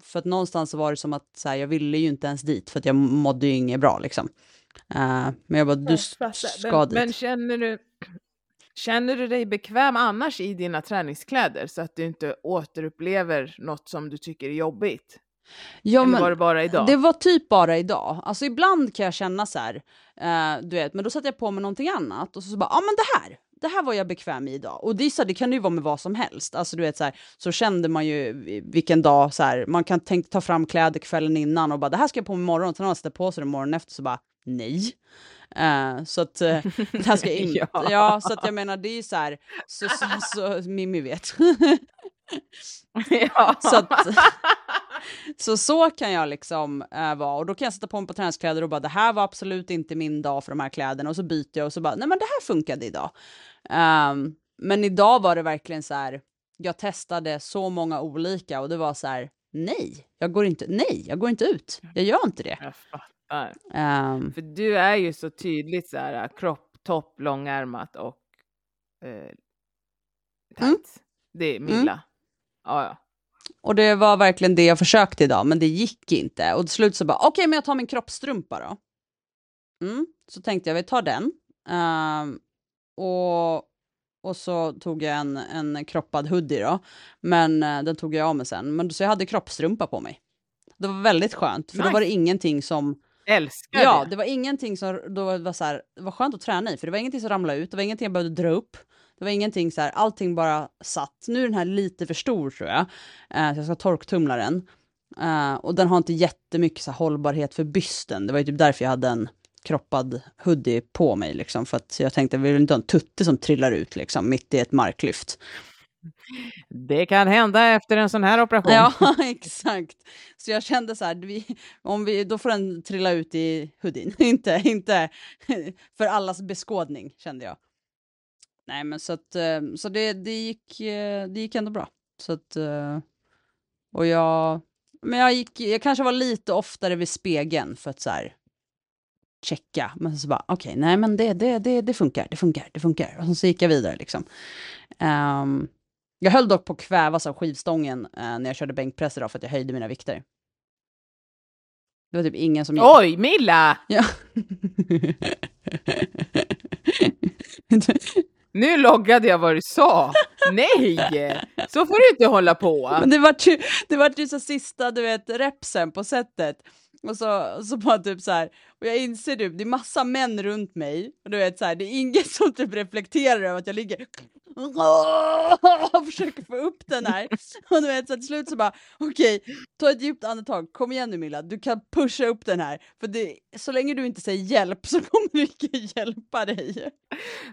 för att någonstans var det som att så här, jag ville ju inte ens dit för att jag mådde ju inget bra liksom. Eh, men jag bara, du ska men, dit. men känner du, känner du dig bekväm annars i dina träningskläder så att du inte återupplever något som du tycker är jobbigt? ja, Eller var det bara idag? Det var typ bara idag. Alltså ibland kan jag känna så här, eh, du vet, men då sätter jag på mig någonting annat och så, så bara, ja ah, men det här, det här var jag bekväm i idag. Och det, är så här, det kan ju vara med vad som helst. Alltså du vet så här, så kände man ju vilken dag så här, man kan tänka ta fram kläder kvällen innan och bara det här ska jag på mig imorgon, sen har man sätter på sig det morgonen efter så bara nej. Eh, så att eh, (laughs) det här ska jag inte, Ja. ja. så att jag menar det är ju så här, så, så, så Mimmi vet. (laughs) ja. så att, så så kan jag liksom äh, vara och då kan jag sätta på mig på träningskläder och bara det här var absolut inte min dag för de här kläderna och så byter jag och så bara nej men det här funkade idag. Ehm, men idag var det verkligen så här, jag testade så många olika och det var så här nej, jag går inte, nej, jag går inte ut, jag gör inte det. Fattar. Ehm, För du är ju så tydligt så här kropp, topp, långärmat och eh, tights. Mm. Det är Milla. Ja, ja. och det var verkligen det jag försökte idag, men det gick inte. Och till slut så bara, okej, men jag tar min kroppstrumpa då. Mm, så tänkte jag, vi tar den. Ehm, och, och så tog jag en, en kroppad hoodie då. Men eh, den tog jag av mig sen. Men så jag hade kroppstrumpa på mig. Det var väldigt skönt, för då Nice. var det ingenting som... Älskar Ja, det. det var ingenting som... Då var så här, det var skönt att träna i, för det var ingenting som ramlade ut. Det var ingenting jag behövde dra upp. Det var ingenting så här, allting bara satt. Nu är den här lite för stor tror jag. Eh, så jag ska torktumla den. Eh, och den har inte jättemycket så här, hållbarhet för bysten. Det var ju typ därför jag hade en kroppad hoodie på mig. Liksom, för att jag tänkte, jag vill inte ha en tutte som trillar ut liksom, mitt i ett marklyft. Det kan hända efter en sån här operation. Ja, (laughs) (laughs) exakt. Så jag kände så här, vi, om vi, då får den trilla ut i hoodien, (laughs) inte, inte för allas beskådning, kände jag. Nej, men så att, eh, så det, det, gick, eh, det gick ändå bra. Så att, eh, och jag, men jag gick, jag kanske var lite oftare vid spegeln för att så här checka, men så bara, okej, nej men det, det, det, det funkar, det funkar, det funkar. Och så gick jag vidare liksom. Ehm, jag höll dock på att kvävas av skivstången eh, när jag körde bänkpress idag för att jag höjde mina vikter. Det var typ ingen som... Oj, Milla! Ja. Nu loggade jag vad du sa. Nej! Så får du inte hålla på. Men det var ju, det var ju så sista, du vet, repsen på sättet. Och så, och så bara typ så här, och jag inser typ, det är massa män runt mig, och du vet så här, det är ingen (laughs) som typ reflekterar över att jag ligger (laughs) och försöker få upp den här. (laughs) Och du vet så här, till slut så bara, okej, ta ett djupt andetag, kom igen nu Milla, du kan pusha upp den här. För det, så länge du inte säger hjälp så kommer det inte hjälpa dig.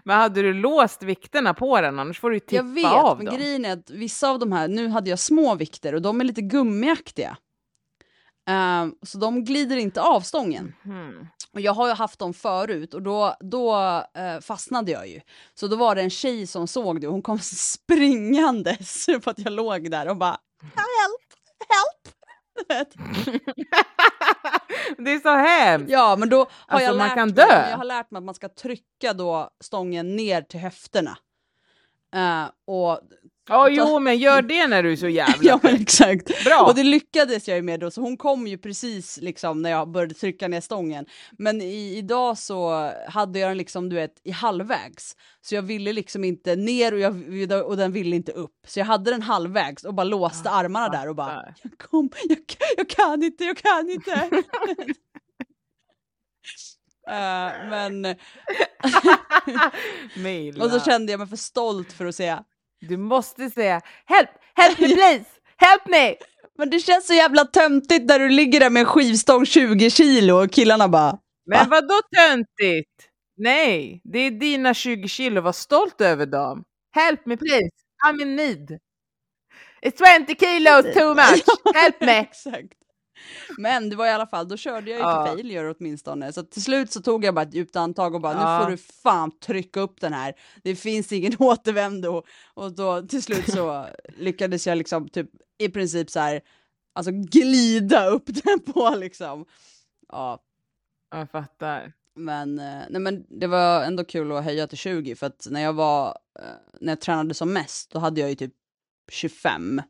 Men hade du låst vikterna på den? Annars får du ju tippa Jag vet, av men dem. grejen är att vissa av de här, nu hade jag små vikter och de är lite gummiaktiga. Ehm, så de glider inte av stången. Mhm. Och jag har ju haft dem förut och då, då eh, fastnade jag ju. Så då var det en tjej som såg det och hon kom (laughs) springandes för att jag låg där och bara help, help. (laughs) Det är så hemskt! ja men då har Alltså, jag man lärt kan mig, jag har lärt mig att man ska trycka då stången ner till höfterna. Eh, och Ja, jo, men gör (laughs) det när du är så jävla ja men exakt. Bra! Och det lyckades jag ju med då, så hon kom ju precis liksom när jag började trycka ner stången. Men i, idag så hade jag den liksom, du vet, i halvvägs. Så jag ville liksom inte ner och, jag, och den ville inte upp. Så jag hade den halvvägs och bara låste Ja, armarna där och bara, jag kom, jag, jag kan inte, jag kan inte. (laughs) (laughs) Eh, men, och så kände jag mig för stolt för att säga, Du måste säga help, help me please, help me! men det känns så jävla töntigt när du ligger där med en skivstång 20 kilo och killarna bara, Men Va? vad då töntigt? Nej, det är dina 20 kilo, var stolt över dem. Help me please, I'm in need. It's 20 kilos too much, help me! (laughs) Exakt. Men det var i alla fall, då körde jag ju Ja. till failure åtminstone. Så till slut så tog jag bara ett djupt andetag och bara Ja. nu får du fan trycka upp den här. Det finns ingen (laughs) återvändo. Och då till slut så (laughs) lyckades jag liksom typ i princip så här, alltså glida upp (laughs) den på liksom. Ja, Jag fattar. men, eh, nej, men det var ändå kul att höja till 20 för att när jag var, eh, när jag tränade som mest, då hade jag ju typ 25.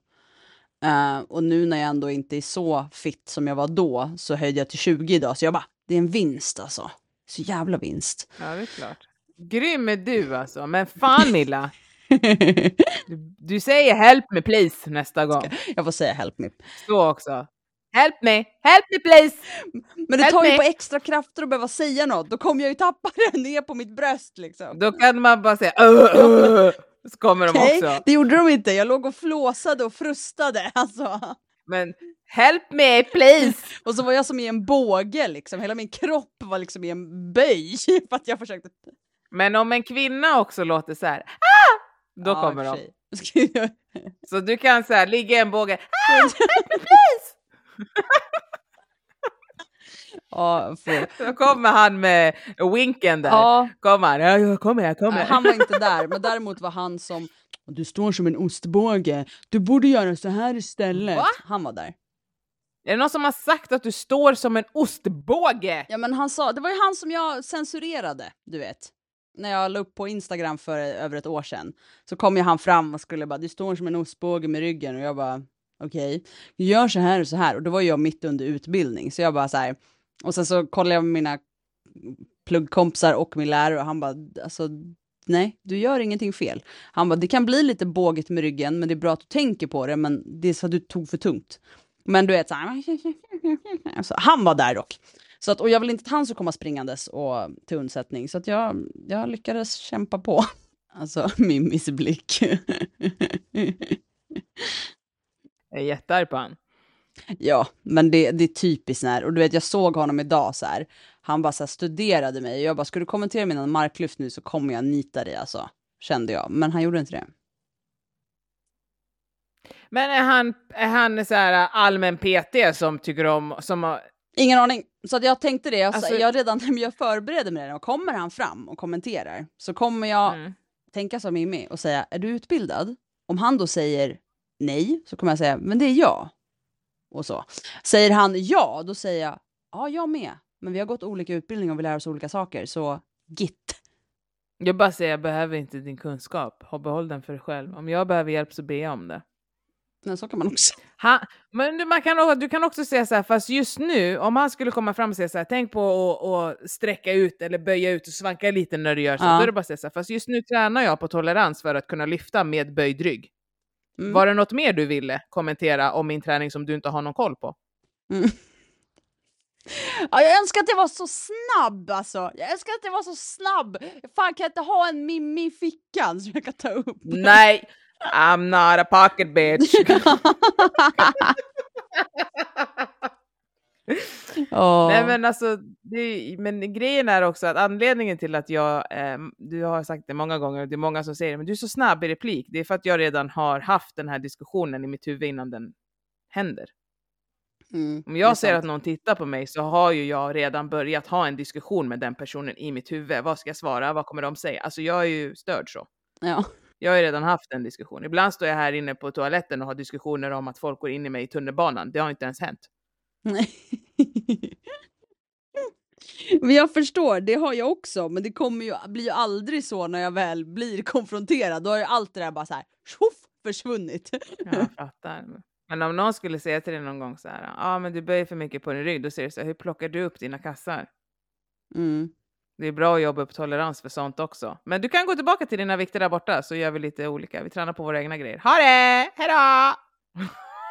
Eh, och nu när jag ändå inte är så fit som jag var då så höjde jag till 20 idag. Så jag bara, det är en vinst alltså. Så jävla vinst. Ja, det är klart. Grym är du alltså, men fan Milla. (laughs) Du, du säger help me please nästa gång. jag får säga help me. Så också. Help me, help me please! Men det Help tar ju me. på extra krafter att behöva säga något. Då kommer jag ju tappa (laughs) det ner på mitt bröst liksom. Då kan man bara säga "Ugh, ugh", kommer de Okej, också. det gjorde de inte. Jag låg och flåsade och frustade. (laughs) Alltså. Men help me please! (laughs) Och så var jag som i en båge liksom. Hela min kropp var liksom i en böj (laughs) för att jag försökte. Men om en kvinna också låter så här, ah! då Ja, kommer de. Så du kan så här, ligga i en båge, ah! Help me please! Ja, för... (laughs) Då kommer han med winken där. ja, Kommer han, ja, jag kommer, jag kommer. han var inte (laughs) där, men däremot var han som du står som en ostbåge. Du borde göra så här istället. Va? Han var där. Är det någon som har sagt att du står som en ostbåge? Ja, men han sa, det var ju han som jag censurerade, du vet. När jag la upp på Instagram för över ett år sedan så kom ju han fram och skulle bara, du står som en ostbåge med ryggen och jag bara, okej, gör så här och så här. Och då var jag mitt under utbildning så jag bara så här, och sen så kollade jag med mina pluggkompisar och min lärare och han bara, alltså nej, du gör ingenting fel. Han bara, det kan bli lite bågigt med ryggen, men det är bra att du tänker på det, men det är så att du tog för tungt. Men du vet så här, alltså, han var där dock. Så att, och jag vill inte att han ska komma springandes och till undsättning, så att jag, jag lyckades kämpa på. (laughs) Alltså, Mimmis blick. (laughs) Jag är jättearg på han ja, men det, det är typiskt när, och du vet jag såg honom idag så här, han bara så här studerade mig och jag bara, ska du kommentera mina marklyft nu så kommer jag nita dig alltså, kände jag. Men han gjorde inte det. Men är han, är han så här allmän PT som tycker om, som har, Ingen aning. Så att jag tänkte det, jag, Alltså- jag redan när jag förbereder mig och kommer han fram och kommenterar så kommer jag mm. tänka som Mimmi och säga, är du utbildad? Om han då säger nej så kommer jag säga, men det är jag. Och så. Säger han ja, då säger jag, ja jag med. Men vi har gått olika utbildningar och vi lär oss olika saker, så git. Jag bara säger, jag behöver inte din kunskap. Behåll den för dig själv. Om jag behöver hjälp så ber jag om det. Men så kan man också. Han, men du, man kan, du kan också säga så här, fast just nu, om han skulle komma fram och säga så här, tänk på att att sträcka ut eller böja ut och svanka lite när du gör så, Ja. då är det bara att säga så här, fast just nu tränar jag på tolerans för att kunna lyfta med böjd rygg. Mm. Var det något mer du ville kommentera om min träning som du inte har någon koll på? Mm. (laughs) Ja, jag önskar att jag var så snabb alltså. Jag önskar att jag var så snabb. Fan kan jag inte ha en Mimmi i fickan som jag kan ta upp? (laughs) Nej, I'm not a pocket bitch. (laughs) (laughs) Åh. Nej men alltså, det, men grejen är också att anledningen till att jag, eh, du har sagt det många gånger och det är många som säger det, men du är så snabb i replik, det är för att jag redan har haft den här diskussionen i mitt huvud innan den händer. Mm, Om jag ser sant. att någon tittar på mig så har ju jag redan börjat ha en diskussion med den personen i mitt huvud. Vad ska jag svara? Vad kommer de säga? Alltså jag är ju störd så. Ja. Jag har ju redan haft en diskussion. Ibland står jag här inne på toaletten och har diskussioner om att folk går in i mig i tunnelbanan. Det har inte ens hänt. Men jag förstår, det har jag också, men det kommer ju, blir ju aldrig så när jag väl blir konfronterad. Då har ju allt det där bara så här tjoff, försvunnit. Jag fattar. Men om någon skulle säga till dig någon gång så här, ja ah, men du böjer för mycket på din rygg, då säger du så här, hur plockar du upp dina kassar? Mm. Det är bra att jobba upp tolerans för sånt också. Men du kan gå tillbaka till dina vikter där borta så gör vi lite olika. Vi tränar på våra egna grejer. Ha det! Hejdå!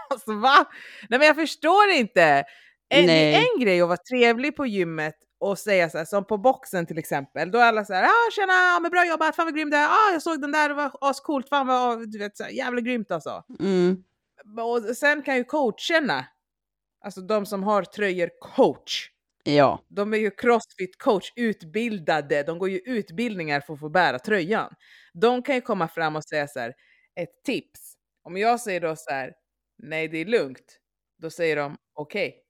Alltså va? Nej men jag förstår inte. En, en grej att vara trevlig på gymmet och säga så här, som på boxen till exempel. Då är alla så här, ah, tjena, men bra jobbat, fan vad grym du är, ah, jag såg den där, det var ascoolt, fan vad, du vet, så här, jävla grymt alltså. Mm. Och sen kan ju coacherna, alltså de som har tröjor coach, Ja. de är ju crossfit coach utbildade, de går ju utbildningar för att få bära tröjan. De kan ju komma fram och säga så här, ett tips. Om jag säger då så här, nej det är lugnt, då säger de okej.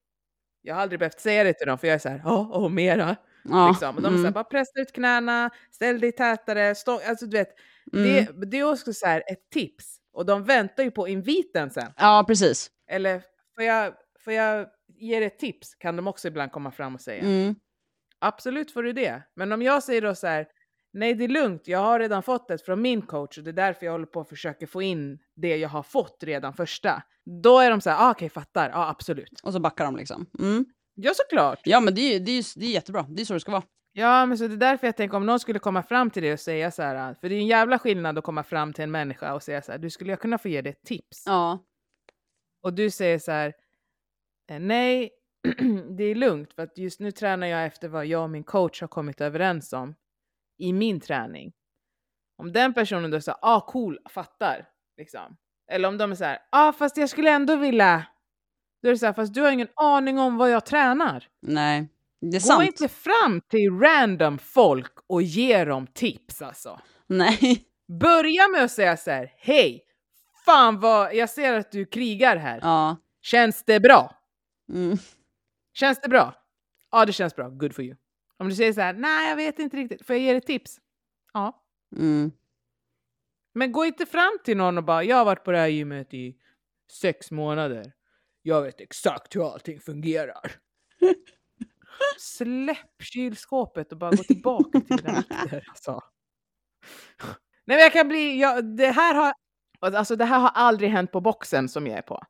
Jag har aldrig behövt säga det till dem för jag är så här, ja, och mera. ja. Liksom. Och de säger mm. bara pressa ut knäna, ställ dig tätare, stå, alltså du vet. Mm. Det, det är också så här ett tips. Och de väntar ju på inviten sen. Ja, precis. Eller får jag, får jag ge dig ett tips? Kan de också ibland komma fram och säga. Mm. Absolut får du det. Men om jag säger då så här, nej det är lugnt, jag har redan fått det från min coach och det är därför jag håller på att försöka få in det jag har fått redan första. Då är de så här, ah, okej fattar, ja absolut. Och så backar de liksom. Mm. Ja såklart. Ja, men det är det är, det är jättebra. Det är så det ska vara. Ja men så det är därför jag tänker om någon skulle komma fram till det och säga så här, för det är en jävla skillnad att komma fram till en människa och säga så här, du skulle jag kunna få ge dig ett tips? Ja. Och du säger så här, "Eh, nej, (clears throat) det är lugnt för att just nu tränar jag efter vad jag och min coach har kommit överens om i min träning. Om den personen då säger, ah cool, fattar, liksom. Eller om de är så här, ah fast jag skulle ändå vilja. Då är det så här, fast du har ingen aning om vad jag tränar. Nej. Det är Gå sant. inte fram till random folk och ge dem tips alltså. Nej. (laughs) Börja med att säga så här, hej, fan vad, jag ser att du krigar här. Ja. Känns det bra? Mm. Känns det bra? Ja, det känns bra. Good for you. Om du säger så här, nej, jag vet inte riktigt. Får jag ge dig tips? Ja. Mm. Men gå inte fram till någon och bara, jag har varit på det här gymmet i sex månader. Jag vet exakt hur allting fungerar. (laughs) Släpp kylskåpet och bara gå tillbaka till dina (laughs) vikter. Alltså. Nej, men jag kan bli, jag, det här har, alltså det här har aldrig hänt på boxen som jag är på.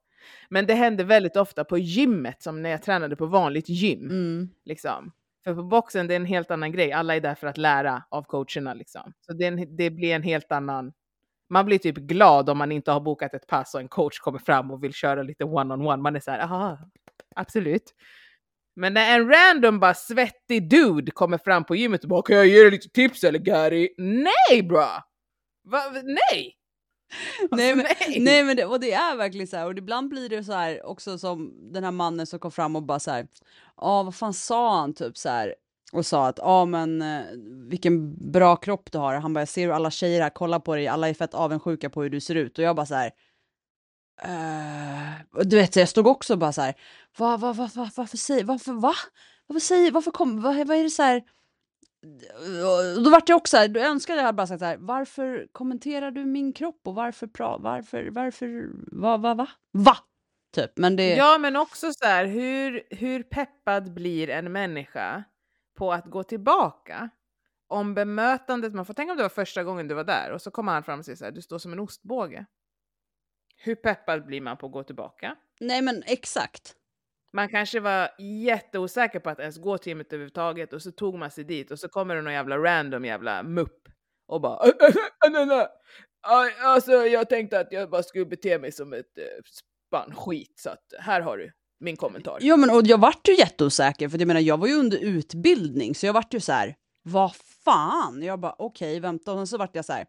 Men det händer väldigt ofta på gymmet, som när jag tränade på vanligt gym. Mm. Liksom. För på boxen det är en helt annan grej. Alla är där för att lära av coacherna. Liksom. Så det, en, det blir en helt annan... Man blir typ glad om man inte har bokat ett pass och en coach kommer fram och vill köra lite one-on-one. Man är så här, aha, absolut. Men när en random bara svettig dude kommer fram på gymmet och bara kan jag ge dig lite tips eller Gary? Nej bra! Va? Nej! Nej, men, nej. men det, och det är verkligen så här och ibland blir det så här också som den här mannen som kom fram och bara så här ja vad fan sa han? Typ så här och sa att ja men eh, vilken bra kropp du har. Han bara jag ser hur alla tjejer här kollar på dig alla är fett avundsjuka på hur du ser ut. Och jag bara så här och du vet jag stod också bara så här va, va, va, va, varför säger varför va? Varför säger varför kom vad, vad är det så här då vart jag också så här, då önskade jag bara sagt så här, varför kommenterar du min kropp och varför, pra, varför, varför, va, va, va, va? Typ, men det, Ja, men också så här, hur, hur peppad blir en människa på att gå tillbaka om bemötandet, man får tänka om det var första gången du var där och så kommer han fram och säger så här, du står som en ostbåge. Hur peppad blir man på att gå tillbaka? nej men exakt. Man kanske var jätteosäker på att ens gå till gymmet överhuvudtaget och så tog man sig dit och så kommer det någon jävla random jävla mupp och bara. (laughs) Alltså jag tänkte att jag bara skulle bete mig som ett eh, spann skit så att här har du. min kommentar. Ja men och jag vart ju jätteosäker för jag menar jag var ju under utbildning så jag vart ju så här, vad fan? Jag bara okej vänta och sen så vart jag så här.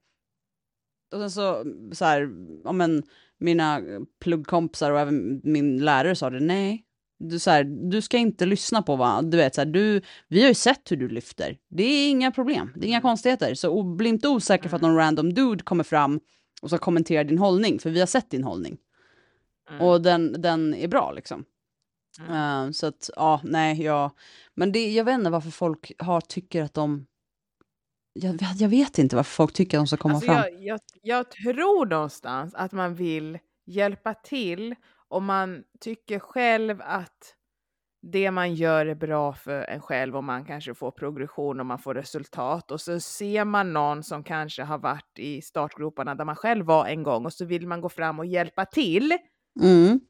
Och sen så, så här, ja men mina pluggkompisar och även min lärare sa det, nej. Du, så här, du ska inte lyssna på vad, du vet så här, du, vi har ju sett hur du lyfter. Det är inga problem, det är inga konstigheter. Så bli inte osäker för att någon random dude kommer fram och ska kommentera din hållning, för vi har sett din hållning. Mm. Och den, den är bra liksom. Mm. Eh, så att, ja, nej, ja. Men det, jag vet inte varför folk har, tycker att de... Jag, jag vet inte varför folk tycker att de ska komma Alltså fram. jag, jag, jag tror någonstans att man vill hjälpa till och man tycker själv att det man gör är bra för en själv och man kanske får progression och man får resultat och så ser man någon som kanske har varit i startgroparna där man själv var en gång och så vill man gå fram och hjälpa till. Mm,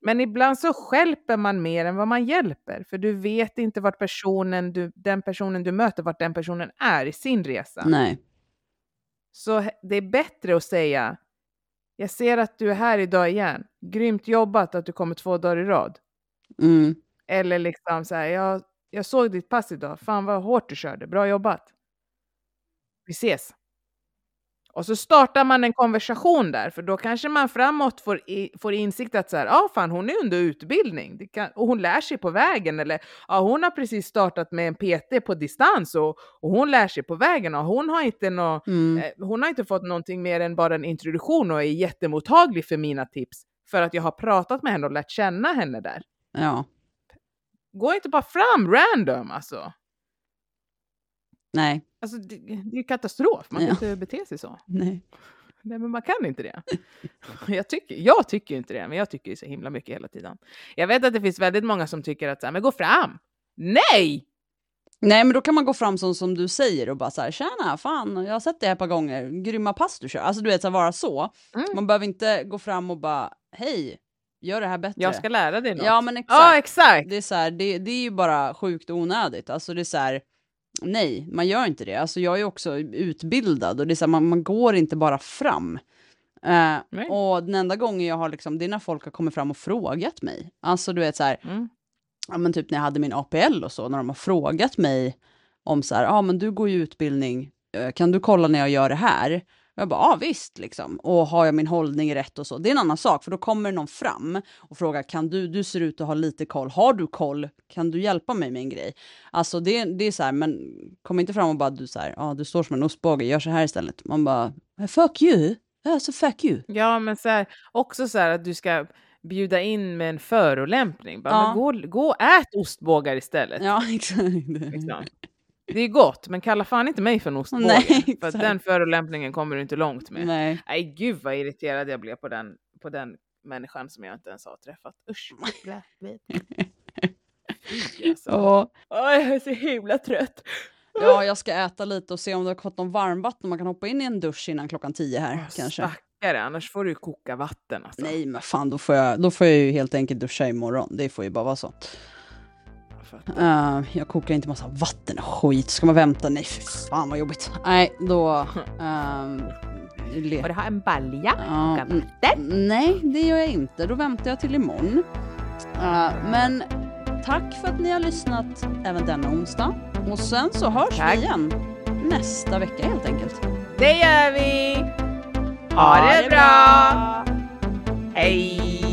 Men ibland så skälper man mer än vad man hjälper för du vet inte vart personen du, den personen du möter, vart den personen är i sin resa. nej. Så det är bättre att säga, jag ser att du är här idag igen. Grymt jobbat att du kommer två dagar i rad. Mm, Eller liksom så här, jag, jag såg ditt pass idag. Fan vad hårt du körde. Bra jobbat. Vi ses. Och så startar man en konversation där, för då kanske man framåt får, i, får insikt att så här, ah, fan hon är under utbildning kan, och hon lär sig på vägen. Eller ah, hon har precis startat med en PT på distans och, och hon lär sig på vägen. Och hon har inte nå, mm, Eh, Hon har inte fått någonting mer än bara en introduktion och är jättemottaglig för mina tips för att jag har pratat med henne och lärt känna henne där. ja, Gå inte bara fram random alltså. Nej, Alltså det, det är ju katastrof, man kan Ja. inte bete sig så. nej. Nej men man kan inte det. (laughs) Jag tycker, jag tycker inte det, men jag tycker ju så himla mycket hela tiden. Jag vet att det finns väldigt många som tycker att så här, men gå fram! Nej! Nej, men då kan man gå fram som, som du säger och bara så här, tjena, fan, jag har sett det här ett par gånger, grymma pass du kör. Alltså du vet, så här, vara så. Mm. Man behöver inte gå fram och bara, hej, gör det här bättre. Jag ska lära dig något. Ja, men exakt. Ja, exakt! Det är så här, det, det är ju bara sjukt onödigt. Alltså det är så här, nej, man gör inte det. Alltså jag är också utbildad och det är så här, man, man går inte bara fram. Nej. och den enda gången jag har liksom, det är när folk har kommit fram och frågat mig. Alltså du vet så här, Mm. ja men typ när jag hade min APL och så, när de har frågat mig om så här, ja men du går ju utbildning, eh, kan du kolla när jag gör det här? Jag bara, ja visst liksom. Och har jag min hållning rätt och så. Det är en annan sak, för då kommer någon fram och frågar, kan du, du ser ut att ha lite koll, har du koll, kan du hjälpa mig med en grej? Alltså det, det är så här, men kom inte fram och bara, du så här, ja du står som en ostbåge, gör så här istället. Man bara, fuck you, alltså fuck you. Ja, men så här, också så här att du ska bjuda in med en förolämpning. Bara, Ja. men gå, gå ät ostbågar istället. Ja, (laughs) exakt. Liksom. Det är gott, men kalla fan inte mig för en (laughs) ostbåge. Nej, för den förolämpningen kommer du inte långt med. Nej, Nej. gud vad irriterad jag blev på den, på den människan som jag inte ens har träffat. Usch. blä, (laughs) blä. (laughs) Alltså. Jag är så himla trött. Ja, jag ska äta lite och se om det har fått någon varmvatten. Man kan hoppa in i en dusch innan klockan tio här Åh, kanske. Stackare, annars får du koka vatten. Alltså. Nej, men fan, då får, jag, då får jag ju helt enkelt duscha imorgon. Det får ju bara vara så. Jag fattar. Uh, jag kokar inte massa vatten och skit. Ska man vänta? Nej, för fan vad jobbigt. Nej, då... ehm, le- har en balja. Vatten. nej, det gör jag inte. Då väntar jag till imorgon. Uh, men tack för att ni har lyssnat även denna onsdag. Och sen så hörs Tack. vi igen nästa vecka helt enkelt. Det gör vi! Ha det bra! Hej!